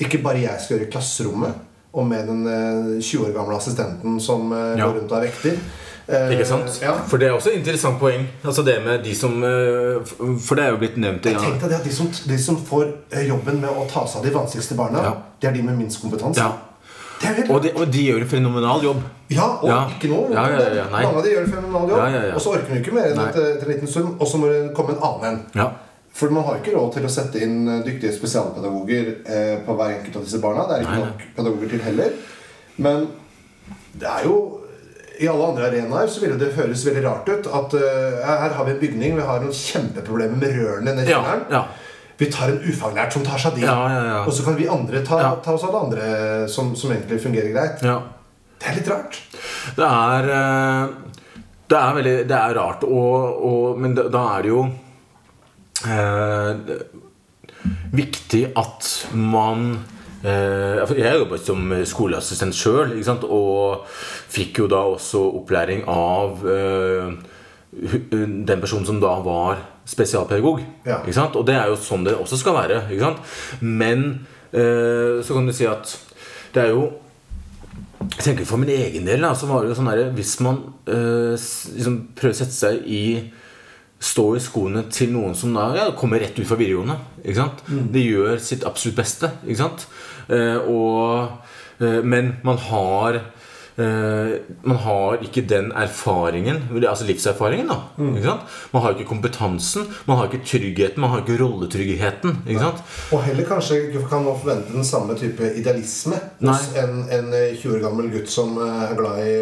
ikke bare jeg skal gjøre i klasserommet, og med den eh, 20 år gamle assistenten som eh, Ja. går rundt og er vekter. Eh, Ikke sant? Ja. For det er også et interessant poeng. Altså det med de som eh, For det er jo blitt nevnt i Jeg tenkte det at de som, de som får eh, jobben med å ta seg av de vanskeligste barna, Ja. det er de med minst kompetanse. Og de, og de gjør en fenomenal jobb. Ja, og ikke noe. Ja, ja, ja. Mange av de gjør en fenomenal jobb, Ja, ja, ja. og så orker de ikke mer enn etter, etter en liten stund, og så må det komme en annen en. Ja. For man har ikke råd til å sette inn dyktige spesialpedagoger eh, på hver enkelt av disse barna. Det er ikke nei. nok pedagoger til heller. Men det er jo I alle andre arenaer så ville det høres veldig rart ut at uh, her har vi en bygning, vi har noen kjempeproblemer med rørene nedi kjelleren. ja. Vi tar en ufaglært som tar seg av de. Ja, ja, ja. Og så kan vi andre ta, Ja. ta oss av det andre som, som egentlig fungerer greit. ja. Det er litt rart. Det er eh, Det er veldig Det er rart, og, og, men da, er det jo eh, viktig at man Jeg jobbet som skoleassistent sjøl, og fikk jo da også opplæring av eh, den personen som da var spesialpedagog. Ja. Og det er jo sånn det også skal være. Men eh, så kan du si at det er jo jeg tenker For min egen del da, så var det jo sånn her, Hvis man eh, liksom prøver å sette seg i Stå i skoene til noen som da ja, kommer rett ut fra videregående. Sant? De gjør sitt absolutt beste. Ikke sant? Eh, og, eh, men man har eh, Man har ikke den erfaringen, altså livserfaringen. da sant? Man har ikke kompetansen, man har ikke tryggheten, man har ikke rolletryggheten. Ikke sant? Og heller kanskje kan man forvente den samme type idealisme hos en, en 20 år gammel gutt som er glad i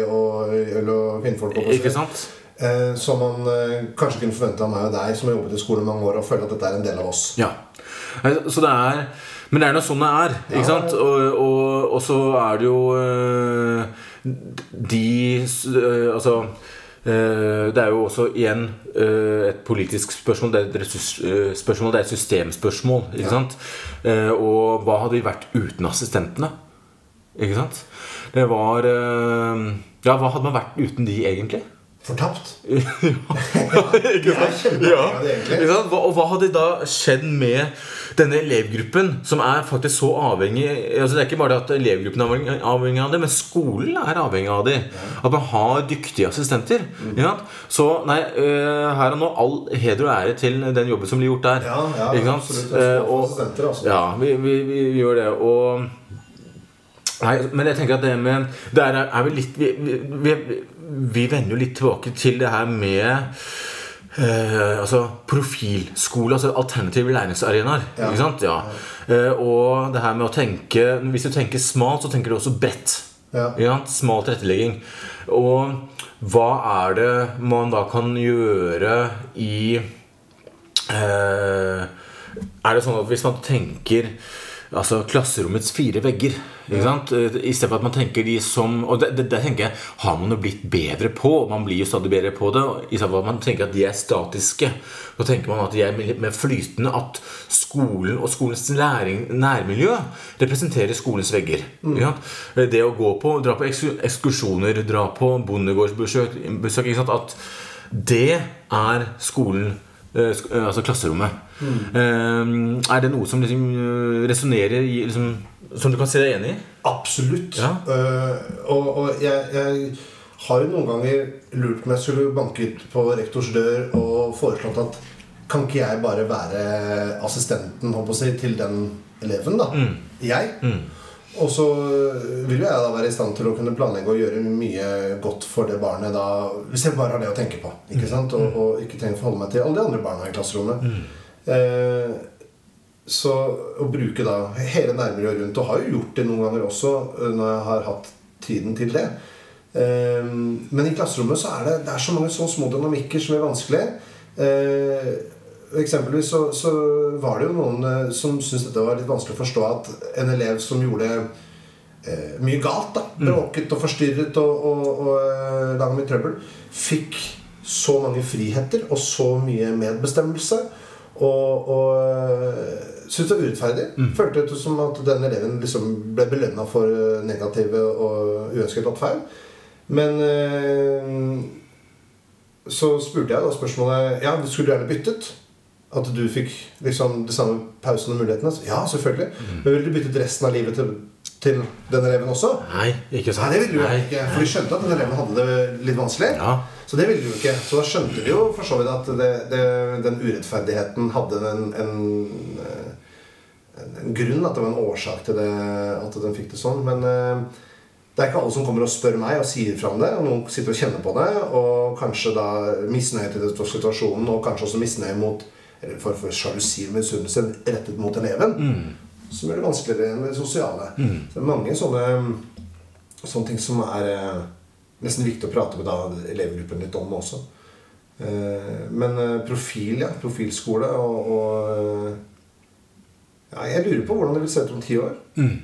øl og kvinnfolk. Ikke sant? Eh, som man kanskje kunne forvente av meg og deg, som har jobbet i skole mange år, og føler at dette er en del av oss. Ja. Så det er Men det er nå sånn det er. Ikke sant? Og, og, og så er det jo øh, De øh, Altså øh, det er jo også igjen et politisk spørsmål. Det er et ressursspørsmål. Det er et systemspørsmål. Ikke sant? Eh, og hva hadde vi vært uten assistentene? Ikke sant? Det var Ja, hva hadde man vært uten de, egentlig? Fortapt. (laughs) ikke sant? egentlig. Ikke sant? Og hva hadde da skjedd med denne elevgruppen, som er faktisk så avhengig altså Det er ikke bare det at elevgruppen er avhengig- av det, men skolen er avhengig av det. At man har dyktige assistenter. Mm. Ikke? Så nei, øh, her og nå all heder og ære til den jobben som blir gjort der. Ja, ja, Ikke sant? absolutt. Små og- altså. Ja, vi, vi, vi, vi gjør det. Og Nei, men jeg tenker at det med Der er, vi litt Vi, vi, vi, vi vender jo litt tilbake til det her med eh, altså profilskole, altså alternative læringsarenaer. Ja. Ikke sant? Ja. Eh, og det her med å tenke Hvis du tenker smalt, så tenker du også bredt. Ja. Ikke? Smal tilrettelegging. Og hva er det man da kan gjøre i eh, Er det sånn at hvis man tenker Altså klasserommets fire vegger ikke sant? Eh, I stedet for at man tenker de som Og det, det, det tenker jeg har man jo blitt bedre på. Man blir jo stadig bedre på det. I stedet for at man tenker at de er statiske. Så tenker man at de er mer flytende. At skolen og skolens læring, nærmiljø representerer skolens vegger. Sant? Eh, Det å gå på, dra på ekskursjoner, dra på bondegårdsbesøk? At det er skolen sk- altså klasserommet. Eh, er det noe som liksom eh, resonnerer i liksom, Som du kan si deg enig i? Absolutt. Ja. Uh, og og jeg, jeg har jo noen ganger lurt på om jeg skulle banket på rektors dør og foreslått at kan ikke jeg bare være assistenten håper jeg, til den eleven, da? Jeg. Og så vil jo jeg da være i stand til å kunne planlegge og gjøre mye godt for det barnet da Hvis jeg bare har det å tenke på. ikke sant? Og, og ikke trenger å forholde meg til alle de andre barna i klasserommet. Eh, så å bruke da hele nærmiljøet rundt, og har jo gjort det noen ganger også eh, når jeg har hatt tiden til det. Eh, Men i klasserommet så er det, det er så mange så små dynamikker som er vanskelig. Eh, Eksempelvis så, så var det jo noen eh, som syntes dette var litt vanskelig å forstå at en elev som gjorde eh, mye galt, da, bråket og forstyrret og, og, og eh, laga mye trøbbel, fikk så mange friheter og så mye medbestemmelse. Og, og øh, syntes det var urettferdig. Følte det som at den eleven liksom ble belønna for negative og uønsket atferd. Men så spurte jeg da spørsmålet Ja, skulle du gjerne byttet? At du fikk liksom de samme pausene og mulighetene? Ja, selvfølgelig. Men ville du byttet resten av livet til, til den eleven også? Nei, ikke sant. Nei, det ville du Nei. ikke. For de skjønte at den eleven hadde det litt vanskelig. Ja. Så det ville du ikke. Så da skjønte de jo for så vidt at det, det, den urettferdigheten hadde en, en, en, en grunn. At det var en årsak til det, at den fikk det sånn. Men eh, det er ikke alle som kommer og spør meg og sier fra om det. Og noen sitter og kjenner på det, og kanskje da misnøye til situasjonen, og kanskje også misnøye mot eller for, for sjalusi og misunnelse rettet mot eleven. Som gjør det vanskeligere enn det sosiale. Så det er mange sånne sånne ting som er eh, nesten viktig å prate med da elevgruppen litt om også. Eh, men eh, profil, ja. Profilskole og, og eh, ja, Jeg lurer på hvordan det vil se ut om ti år. Mm.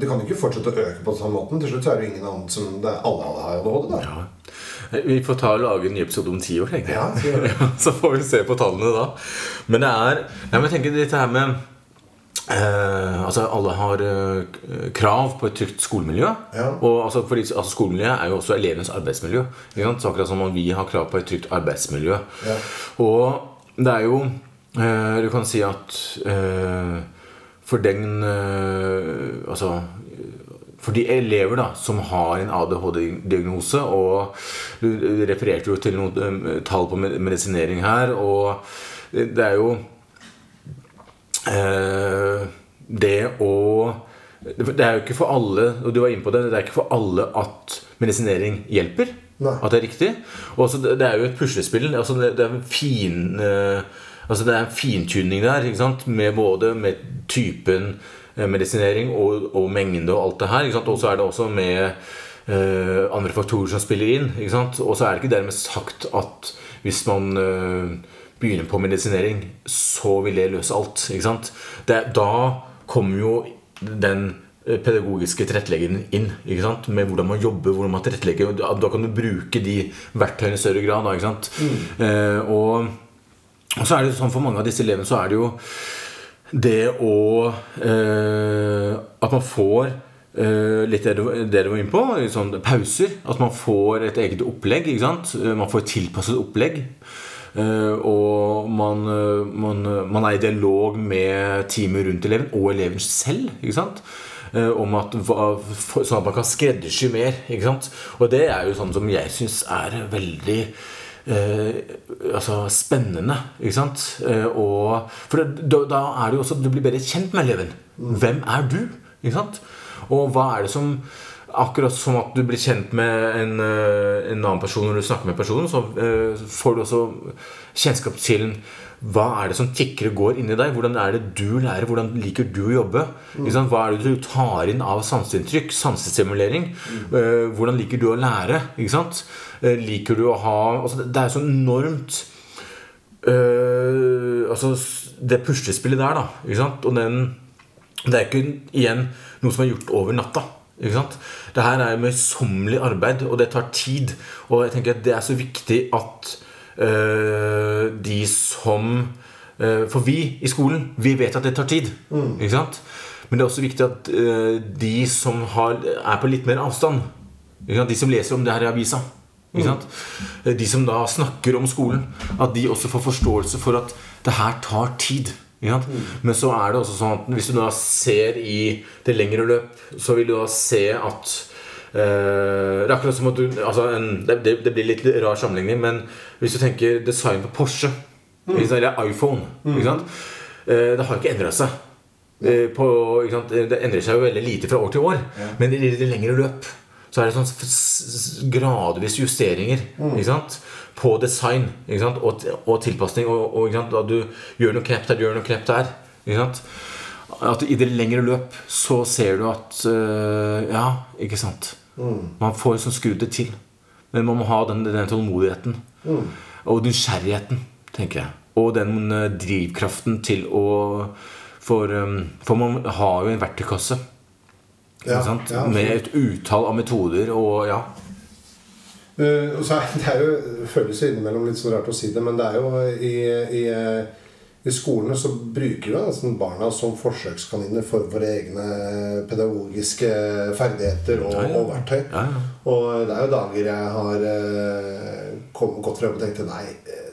det kan jo ikke fortsette å øke på den samme måten. Til slutt er det jo ingen annen som det er alle har ADHD. da. Ja. Vi får ta og lage en ny episode om ti år, tenker jeg. Ja, så (laughs) så får vi se på tallene da. Men det er Nei, men tenker dette her med eh, Altså, alle har eh, krav på et trygt skolemiljø. Ja. Og altså, fordi, altså, skolemiljøet er jo også elevenes arbeidsmiljø. Ikke sant? Så akkurat som om vi har krav på et trygt arbeidsmiljø. Ja. Og det er jo eh, Du kan si at eh, for den eh, Altså for de elever da, som har en ADHD-diagnose Og du refererte jo til noen tall på medisinering her. Og det er jo eh, det å Det er jo ikke for alle Og du var inne på det Det er ikke for alle at medisinering hjelper. Nei. At det er riktig. Og det, det er jo et puslespill. Altså det, det er en fin eh, Altså det er en fintuning der med både med typen medisinering og, og mengde og alt det her. Og så er det også med uh, andre faktorer som spiller inn. Og så er det ikke dermed sagt at hvis man uh, begynner på medisinering, så vil det løse alt. Ikke? Det, da kommer jo den eh, pedagogiske tilretteleggeren inn. Med hvordan man jobber, hvordan man tilrettelegger. Da, kan du bruke de verktøyene i større grad. Da, sant? Eh, og, og så er det sånn for mange av disse elevene så er det jo det å eh, At man får eh, litt det du, var inne på, sånn pauser. At man får et eget opplegg. Man får et tilpasset opplegg. Eh, og man, eh, man, man er i dialog med teamet rundt eleven og eleven selv. Eh, om at, sånn at man kan skreddersy mer. Og det er jo sånn som jeg syns er veldig altså spennende. Ikke sant? Eh, og, for da, da er det jo også Du blir bedre kjent med eleven. Hvem er du? Ikke sant? Og hva er det som Akkurat som at du blir kjent med en, eh, en annen person når du snakker med personen, så eh, får du også kjennskap til hva er det som tikker og går inni deg? Hvordan er det du lærer? Hvordan liker du å jobbe? Mm. Hva er det du tar inn av sanseinntrykk? Sansestimulering? Mm. hvordan liker du å lære? Eh, liker du å ha altså Det er så enormt øh, Altså det puslespillet der, da. Og den Det er ikke igjen noe som er gjort over natta. Ikke sant? Det her er møysommelig arbeid, og det tar tid. Og jeg tenker at det er så viktig at de som øh, For vi i skolen, vi vet at det tar tid. Ikke sant? Men det er også viktig at øh, de som har, er på litt mer avstand ikke sant? De som leser om det her i avisa ikke sant? De som da snakker om skolen At de også får forståelse for at det her tar tid ikke sant? Men så er det også sånn at hvis du da ser i det lengre løp Så vil du da se at eh, Det er akkurat som at du altså en, det, det, blir litt rar sammenligning Men hvis du tenker design på Porsche mm. Eller iPhone sant? Eh, Det har ikke endret seg Eh, på? Det endrer seg jo veldig lite fra år til år. Men i det lengre løp så er det sånn gradvis justeringer sant? på design? Og, og tilpasning. Og, og at du gjør noe knepp der, du gjør noe knepp der. At i det lengre løp så ser du at øh, Ja, ikke sant. Man får sånn skrudd det til. Men man må ha den, den tålmodigheten. Og nysgjerrigheten, tenker jeg. Og den øh, drivkraften til å for, øhm, for man har jo en verktøykasse. Ja, ja, med et utall av metoder og ja. Uh, og så er, det er jo, føles innimellom litt så rart å si det, men det er jo i, i, eh, i skolene så bruker vi altså barna som forsøkskaniner for våre egne pedagogiske ferdigheter og, Ja, ja. og verktøy. Ja, ja. Og det er jo dager jeg har kommet godt fra jobb og tenkt Nei, eh,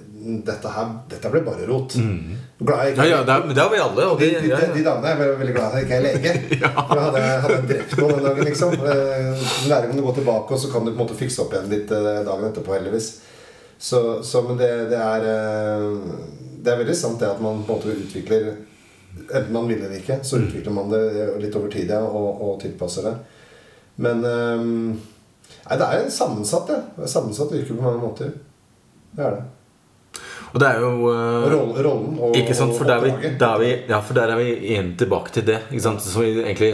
dette her Dette ble bare rot. Glad jeg ikke Mm. Ja, ja, det, er, det har vi alle. De, de, ja, de damene er veldig, veldig glad jeg ikke er lege. (laughs) For hadde jeg hadde jeg drept noen den dagen, liksom. Lærer Læringen å gå tilbake, og så kan du på en måte fikse opp igjen litt eh, dagen etterpå, heldigvis. Så, så men det, det er eh, Det er veldig sant det at man på en måte utvikler Enten man vil eller ikke, så utvikler man det litt over tid ja, og, og tilpasser det. Men um, Nei, det er sammensatt, ja. Det er sammensatt virker på mange måter. Det er det. Og det er jo uh, rollen, rollen og Ikke sant, for der er, vi, der er vi, ja, for der er vi igjen tilbake til det. Ikke sant? Så vi egentlig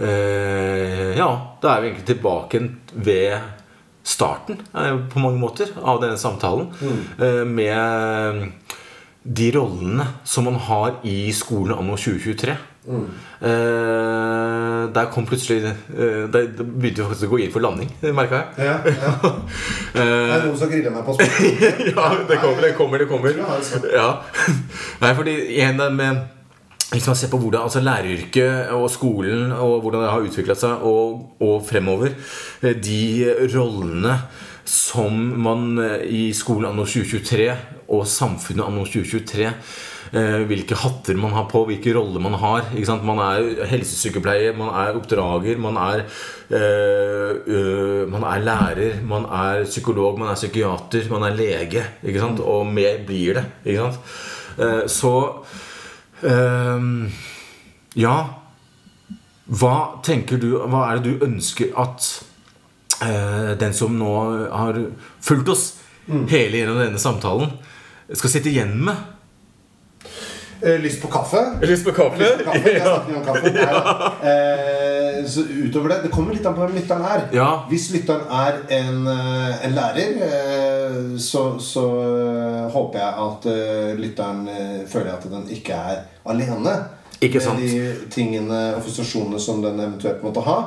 uh, Ja, da er vi egentlig tilbake ved starten eh, på mange måter av denne samtalen. eh, med de rollene som man har i skolen anno 2023. Eh, der kom plutselig eh, Der begynte vi faktisk å gå inn for landing, merka jeg. Ja, ja. (laughs) Det er noen som griller meg på spørsmål. (laughs) ja, det kommer, det kommer. det kommer Ja, er sant. ja. Nei, fordi igjen det med man ser på hvordan altså læreryrket og skolen og hvordan det har utvikla seg, og, og fremover eh, De rollene som man eh, i skolen anno 2023 og samfunnet anno 2023 eh, hvilke hatter man har på, hvilke roller man har. Man er helsesykepleier, man er oppdrager, man er, øh, man er lærer, man er psykolog, man er psykiater, man er lege. Og mer blir det. Eh, så øh, Ja. Hva tenker du, hva er det du ønsker at øh, den som nå har fulgt oss hele gjennom denne samtalen, skal sitte igjen med? Eh, lyst på kaffe? Lyst på kaffe? Lyst på kaffe? Mye om kaffe. Nei, (laughs) ja. Eh, så utover det Det kommer litt an på hvem lytteren er. Ja. Hvis lytteren er en, eh, en lærer, eh, så, så håper jeg at lytteren føler at den ikke er alene. Ikke sant. Med de tingene og frustrasjonene som den eventuelt måtte ha.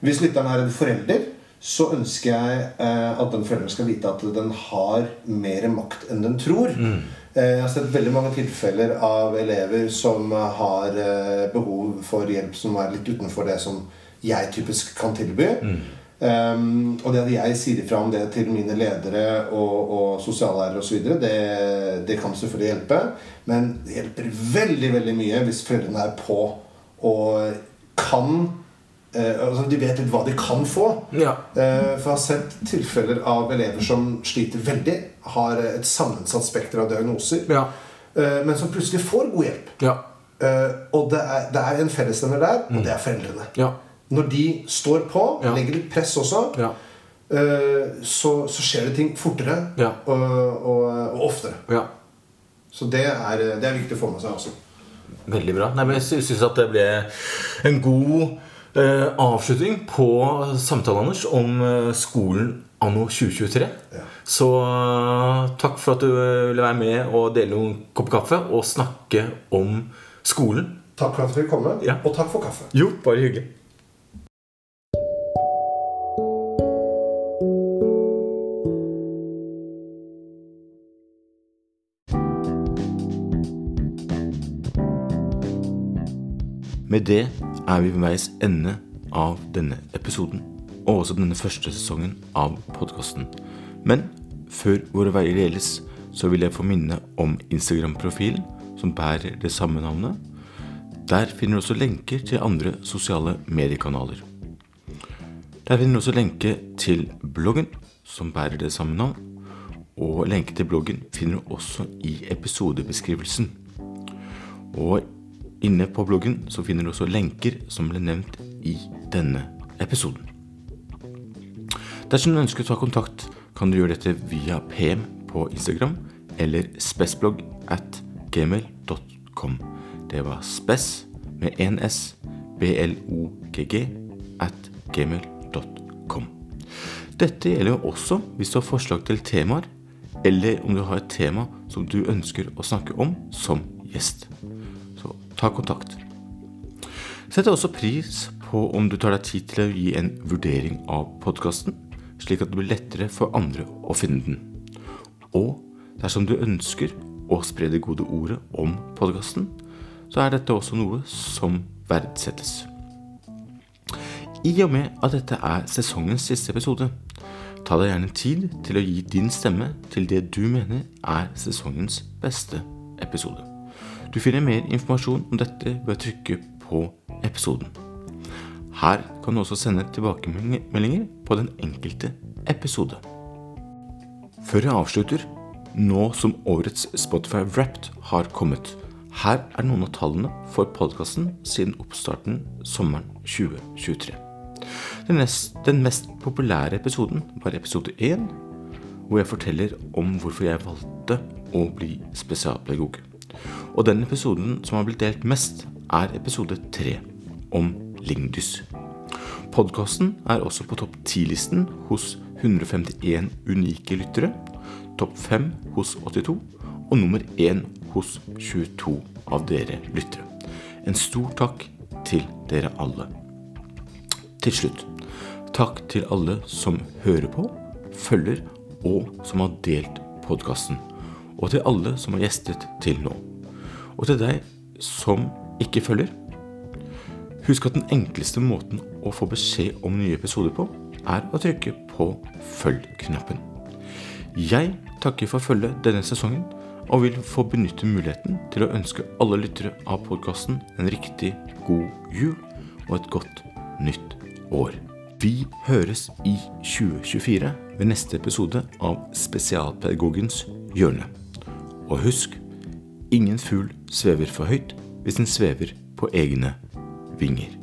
Hvis lytteren er en forelder, så ønsker jeg eh, at den forelderen skal vite at den har mer makt enn den tror. Mm. Eh, jeg har sett veldig mange tilfeller av elever som eh, har eh, behov for hjelp som er litt utenfor det som jeg typisk kan tilby. Mm. Um, og det at jeg sier ifra om det til mine ledere og, og sosiallærere osv., det, det kan selvfølgelig hjelpe. Men det hjelper veldig veldig mye hvis foreldrene er på og kan altså De vet litt hva de kan få. Ja. Eh, for jeg har sett tilfeller av elever som sliter veldig, har et sammensatt spekter av diagnoser, Ja. eh, men som plutselig får god hjelp. Ja. Eh, og det er, det er en fellesnevner der, og det er foreldrene. Ja. Når de står på, legger litt press også, Ja. eh, så, så skjer det ting fortere og, og, og oftere. ja. Så det er, det er viktig å få med seg også. Veldig bra. Nei, men jeg syns at det ble en god eh, avslutning på samtalen Anders om eh, skolen anno 2023. Ja. Så eh, takk for at du ville være med og dele noen kopp kaffe og snakke om skolen. Takk for at du fikk komme, Ja. og takk for kaffe. Jo, bare hyggelig. Med det er vi ved veis ende av denne episoden, og også denne første sesongen av podkasten. Men før våre veier deles, så vil jeg få minne om Instagram-profilen som bærer det samme navnet. Der finner du også lenker til andre sosiale mediekanaler. Der finner du også lenke til bloggen, som bærer det samme navn. Og lenke til bloggen finner du også i episodebeskrivelsen. Og inne på bloggen så finner du også lenker som ble nevnt i denne episoden. Dersom du ønsker å ta kontakt, kan du gjøre dette via PM på Instagram eller spesblogg at gmail.com. Det var spes med en s, blogg at gmail.com. Dette gjelder jo også hvis du har forslag til temaer, eller om du har et tema som du ønsker å snakke om som gjest. Så ta kontakt. Setter også pris på om du tar deg tid til å gi en vurdering av podkasten, slik at det blir lettere for andre å finne den. Og dersom du ønsker å spre det gode ordet om podkasten, så er dette også noe som verdsettes. I og med at dette er sesongens siste episode, ta deg gjerne tid til å gi din stemme til det du mener er sesongens beste episode. Du finner mer informasjon om dette ved å trykke på episoden. Her kan du også sende tilbakemeldinger på den enkelte episode. Før jeg avslutter, nå som årets Spotify Wrapped har kommet, her er noen av tallene for podkasten siden oppstarten sommeren 2023. Den mest, den mest populære episoden var episode 1, hvor jeg forteller om hvorfor jeg valgte å bli spesialpedagog. Og den episoden som har blitt delt mest, er episode 3, om Lingdys. Podkasten er også på topp 10-listen hos 151 unike lyttere, topp 5 hos 82 og nummer 1 hos 22 av dere lyttere. En stor takk til dere alle. Til slutt, takk til alle som hører på, følger og som har delt podkasten. Og til alle som har gjestet til nå. Og til deg som ikke følger. Husk at den enkleste måten å få beskjed om nye episoder på, er å trykke på følg-knappen. Jeg takker for følget denne sesongen, og vil få benytte muligheten til å ønske alle lyttere av podkasten en riktig god jul og et godt nytt år. Vi høres i 2024 ved neste episode av Spesialpedagogens hjørne. Og husk, ingen fugl svever for høyt hvis den svever på egne vinger.